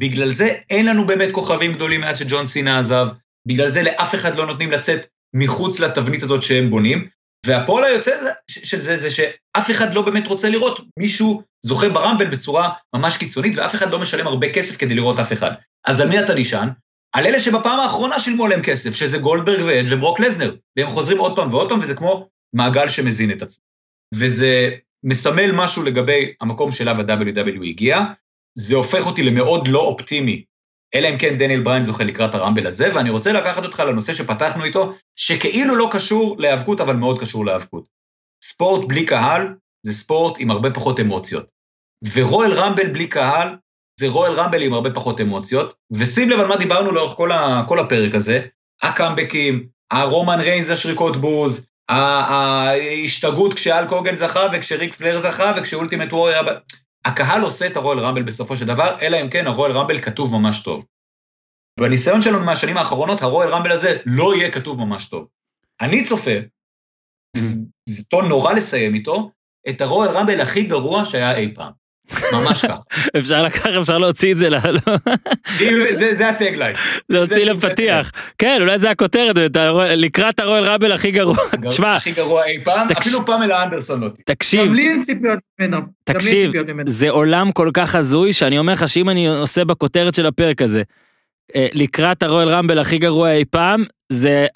בגלל זה אין לנו באמת כוכבים גדולים מאז שג'ון סינה עזב, בגלל זה לאף אחד לא נותנים לצאת מחוץ לתבנית הזאת שהם בונים, והפועל היוצא של זה זה שאף אחד לא באמת רוצה לראות מישהו זוכה ברמבל בצורה ממש קיצונית, ואף אחד לא משלם הרבה כסף כדי לראות אף אחד. אז על מי אתה נשען? על אלה שבפעם האחרונה שילמו עליהם כסף, שזה גולדברג ואדג' וברוק לזנר, והם חוזרים עוד פעם ועוד פעם, וזה כמו מעגל שמזין את עצמו. וזה מסמל משהו לגבי המקום שאליו ה-WW הגיע, זה הופך אותי למאוד לא אופטימי, אלא אם כן דניאל בריין זוכה לקראת הרמבל הזה, ואני רוצה לקחת אותך לנושא שפתחנו איתו, שכאילו לא קשור להיאבקות, אבל מאוד קשור להיאבקות. ספורט בלי קהל זה ספורט עם הרבה פחות אמוציות. ורואל רמבל בלי קהל זה רואל רמבל עם הרבה פחות אמוציות, ושים לב על מה דיברנו לאורך כל, ה, כל הפרק הזה, הקאמבקים, הרומן ריינס השריקות בוז, ההשתגעות כשאל קוגן זכה וכשריק פלר זכה וכשאולטימט וורי היה... ב- הקהל עושה את הרואל רמבל בסופו של דבר, אלא אם כן הרואל רמבל כתוב ממש טוב. בניסיון שלנו מהשנים האחרונות, הרואל רמבל הזה לא יהיה כתוב ממש טוב. אני צופה, וזה זה טון נורא לסיים איתו, את הרואל רמבל הכי גרוע שהיה אי פעם. ממש ככה. אפשר לקחת, אפשר להוציא את זה, ל- כאילו, זה, הטגליין. להוציא לפתיח. כן, אולי זה הכותרת, לקראת הרואל רמבל הכי גרוע. *laughs* תשמע, הכי גרוע אי פעם, אפילו פמלה אנדרסון לא תהיה. תקשיב, גם לי אין ציפיות ממנו. תקשיב. זה עולם כל כך הזוי, שאני אומר לך שאם אני עושה בכותרת של הפרק הזה, אה, לקראת הרויאל רמבל הכי גרוע אי פעם, זה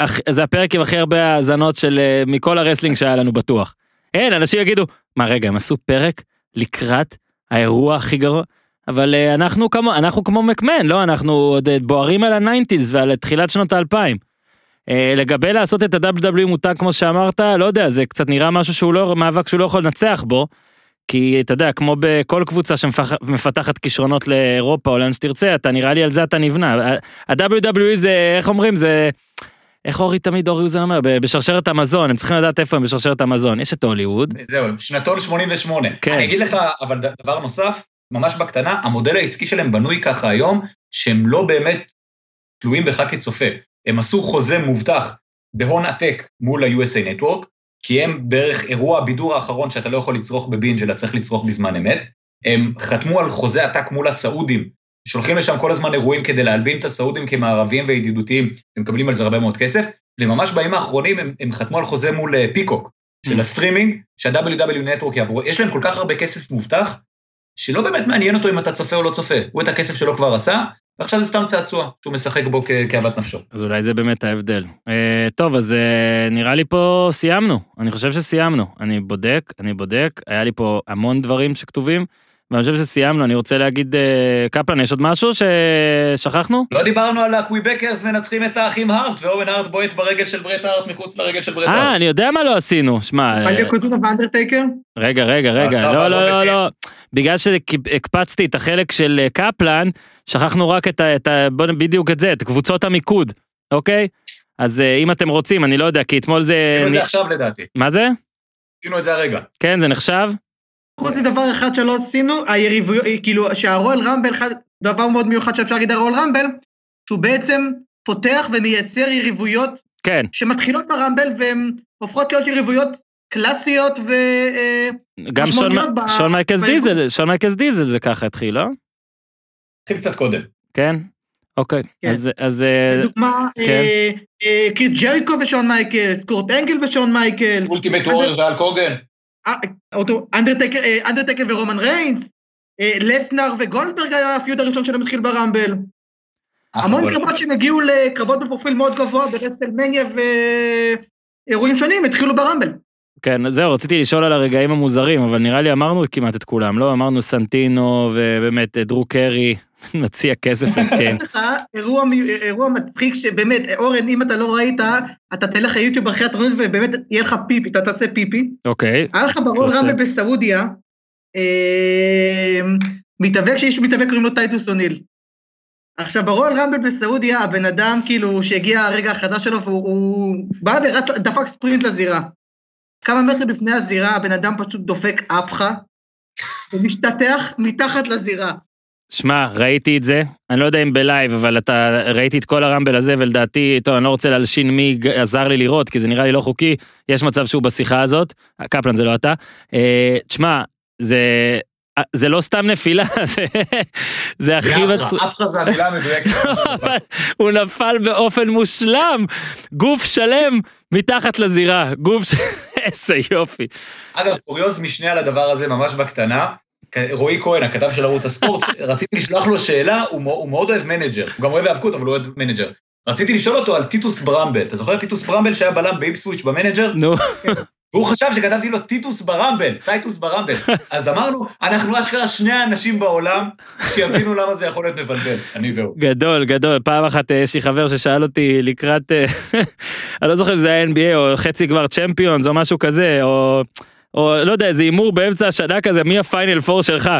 הפרק עם הכי הרבה האזנות של אה, מכל ה wrestling שהיה לנו בטוח. אין, אנשים יגידו, מה רגע, הם עשו פרק לקראת האירוע הכי גרוע? אבל אה, אנחנו כמו, אנחנו כמו מקמן, לא? אנחנו עוד אה, בוערים על הניינטיז ועל תחילת שנות האלפיים. אה, לגבי לעשות את ה-WW מותג כמו שאמרת, לא יודע, זה קצת נראה משהו שהוא לא, מאבק שהוא לא יכול לנצח בו. כי אתה יודע, כמו בכל קבוצה שמפתחת כישרונות לאירופה או לאן שתרצה, אתה נראה לי על זה אתה נבנה. ה-WWE זה, איך אומרים, זה... איך אורי תמיד אורי אוזן אומר? בשרשרת המזון, הם צריכים לדעת איפה הם בשרשרת המזון. יש את הוליווד, זהו, שנתון 88. כן. אני אגיד לך, אבל דבר נוסף, ממש בקטנה, המודל העסקי שלהם בנוי ככה היום, שהם לא באמת תלויים בך כצופה. הם עשו חוזה מובטח בהון עתק מול ה-USA Network, כי הם בערך אירוע הבידור האחרון שאתה לא יכול לצרוך בבינג' אלא צריך לצרוך בזמן אמת. הם חתמו על חוזה עתק מול הסעודים, שולחים לשם כל הזמן אירועים כדי להלבין את הסעודים כמערביים וידידותיים, הם מקבלים על זה הרבה מאוד כסף, וממש בימים האחרונים הם, הם חתמו על חוזה מול אה, פיקוק, של Mm. הסטרימינג, שה-WWE Network יעברו, יש להם כל כך הרבה כסף מובטח, שלא באמת מעניין אותו אם אתה צופה או לא צופה, הוא את הכסף שלו כבר עשה, ועכשיו זה סתם צעצוע, שהוא משחק בו כאוות נפשו. אז אולי זה באמת ההבדל. אה, טוב, אז אה, נראה לי פה סיימנו. אני חושב שסיימנו. אני בודק, אני בודק, היה לי פה המון דברים שכתובים, ואני חושב שסיימנו. אני רוצה להגיד, אה, קפלן, יש עוד משהו ששכחנו? לא דיברנו על הקוויבקרס מנצחים את האחים הארט, ואוון הארט בועט ברגל של ברט הארט מחוץ לרגל של ברט הארט. אה, אני יודע מה לא עשינו. שמע, אה? רגע, רגע, רגע, לא, לא, לא לא. לא. בגלל שהקפצתי את החלק של אה, קפלן, שכחנו רק את ה... את ה- בוא נ- בדיוק את זה, את קבוצות המיקוד, אוקיי? אז אה, אם אתם רוצים, אני לא יודע, כי אתמול זה... עשינו את זה עכשיו לדעתי, מה זה? עשינו את זה הרגע. כן, זה נחשב? חוץ מדבר אחד שלא עשינו, היריבויות, כאילו שהרואל רמבל, דבר מאוד מיוחד שאפשר להגיד על רואל רמבל, שהוא בעצם פותח ומייצר יריבויות כן. שמתחילות ברמבל והן הופכות להיות יריבויות קלאסיות ו... אה, גם שון, מייקלס בארגון. דיזל, שון מייקלס דיזל זה ככה התחיל, לא? התחיל קצת קודם. כן? אוקיי. כן. אז, אז אה, לדוגמה, אה, אה, קריס ג'ריקו ושון מייקלס, קורט אנגל ושון מייקלס, אולטימט וורר והאלק הוגאן. אה, אנדרטייקר אה, אנדרטייקר ורומן ריינס, אה, לסנר וגולדברג היה ה feud הראשון שלהם התחיל ברמבל. המון אבל- קרבות שהם הגיעו לקרבות בפרופיל מאוד גבוה ברסטלמניה ואירועים שונים התחילו ברמבל. כן, זהו, רציתי לשאול על הרגעים המוזרים, אבל נראה לי אמרנו כמעט את כולם, לא? אמרנו סנטינו, ובאמת, דרו קרי, *laughs* נציע כסף, כן. אירוע אירוע מצחיק שבאמת, אורן, אם אתה לא ראית, אתה תלך ליוטיוב אחרי התוכנית ובאמת יהיה לך פיפי, אתה תעשה פיפי. אוקיי, היה לך ברול רוצה. רמבל בסעודיה, אה, מתאבק שיש מתאבק קוראים לו טייטוס אוניל. עכשיו ברויאל רמבל בסעודיה, הבן אדם כאילו שהגיע הרגע החדש שלו והוא הוא בא ורץ, דפק ספרינט לזירה. כמה מטרים לפני הזירה הבן אדם פשוט דופק אפצ'ה, ומשתטח מתחת לזירה. שמע, ראיתי את זה, אני לא יודע אם ב live, אבל אתה, ראיתי את כל הרמבל הזה, ולדעתי, טוב, אני לא רוצה להלשין מי עזר לי לראות, כי זה נראה לי לא חוקי, יש מצב שהוא בשיחה הזאת, קפלן זה לא אתה. אה, תשמע, זה... אה, זה לא סתם נפילה, *laughs* זה, זה הכי מצחיק. אפחה זה המילה המדויקת. *laughs* אבל הוא נפל באופן מושלם, גוף שלם מתחת לזירה, גוף ש... *laughs* איזה יופי. אגב, קוריוז משנה על הדבר הזה ממש בקטנה. רועי כהן, הכתב של ערוץ הספורט, *laughs* רציתי לשלוח לו שאלה, הוא הוא מאוד אוהב manager, הוא גם אוהב היאבקות, אבל הוא אוהב manager. רציתי לשאול אותו על טיטוס ברמבל, אתה זוכר את טיטוס ברמבל שהיה בלם באיפסוויץ' ב manager? נו, *laughs* והוא חשב שכתבתי לו טיטוס ברמבל, טייטוס ברמבל. *laughs* אז אמרנו, אנחנו אשכרה שני האנשים בעולם שיבינו למה זה יכול להיות מבלבל, אני והוא. גדול, גדול. פעם אחת אה, יש לי חבר ששאל אותי לקראת, אה, אני לא זוכר אם זה היה NBA או חצי גמר צ'מפיונס או משהו כזה, או... או לא יודע, איזה הימור באמצע השנה כזה, מי הפיינל פור שלך?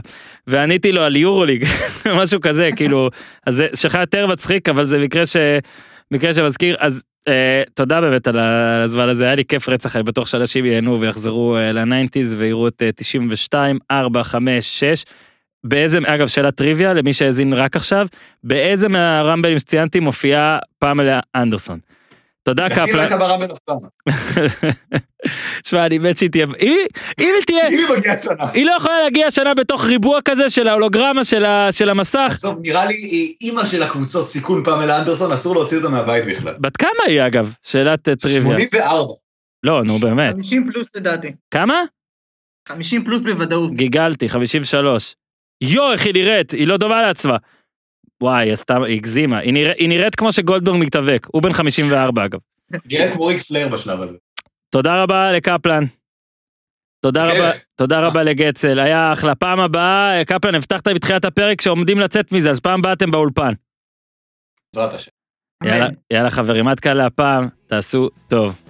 ועניתי לו על יורוליג, *laughs* משהו כזה, כאילו, אז שלך יותר מצחיק, אבל זה מקרה ש... מקרה שמזכיר, אז אה, תודה באמת על הזמן הזה, היה לי כיף רצח, אני בטוח שאנשים ייהנו ויחזרו אה, לניינטיז ויראו את אה, 92, 4, 5, 6. באיזה, אגב, שאלת טריוויה למי שהאזין רק עכשיו, באיזה מהרמבלים שציינתי מופיעה פמלה אנדרסון. תודה קפלן. הייתה ברמבל אף פעם. שמע, אני מת שהיא תהיה, אם היא- אם היא תהיה, אם היא מגיעה שנה. היא לא יכולה להגיע השנה בתוך ריבוע כזה של ההולוגרמה של המסך. עזוב, נראה לי היא אימא של הקבוצות סיכון פמלה אנדרסון, אסור להוציא אותה מהבית בכלל. בת כמה היא אגב? שאלת אה, טריוויה. 84. לא, נו באמת. 50 פלוס לדעתי. כמה? 50 פלוס בוודאות. גיגלתי, 53. יואו, איך היא נראית, היא לא דומה לעצמה. וואי, היא סתם, היא הגזימה. היא נראית- היא נראית כמו שגולדברג מתאבק, הוא בן 54 אגב. נראית כמו ריק פלר בשלב הזה. תודה רבה לקפלן. תודה. רבה, תודה רבה לגצל, היה אחלה. פעם הבאה, קפלן, הבטחת בתחילת הפרק שעומדים לצאת מזה, אז פעם הבאה אתם באולפן. בעזרת השם. יאללה, יאללה חברים, עד כאן להפעם, תעשו טוב.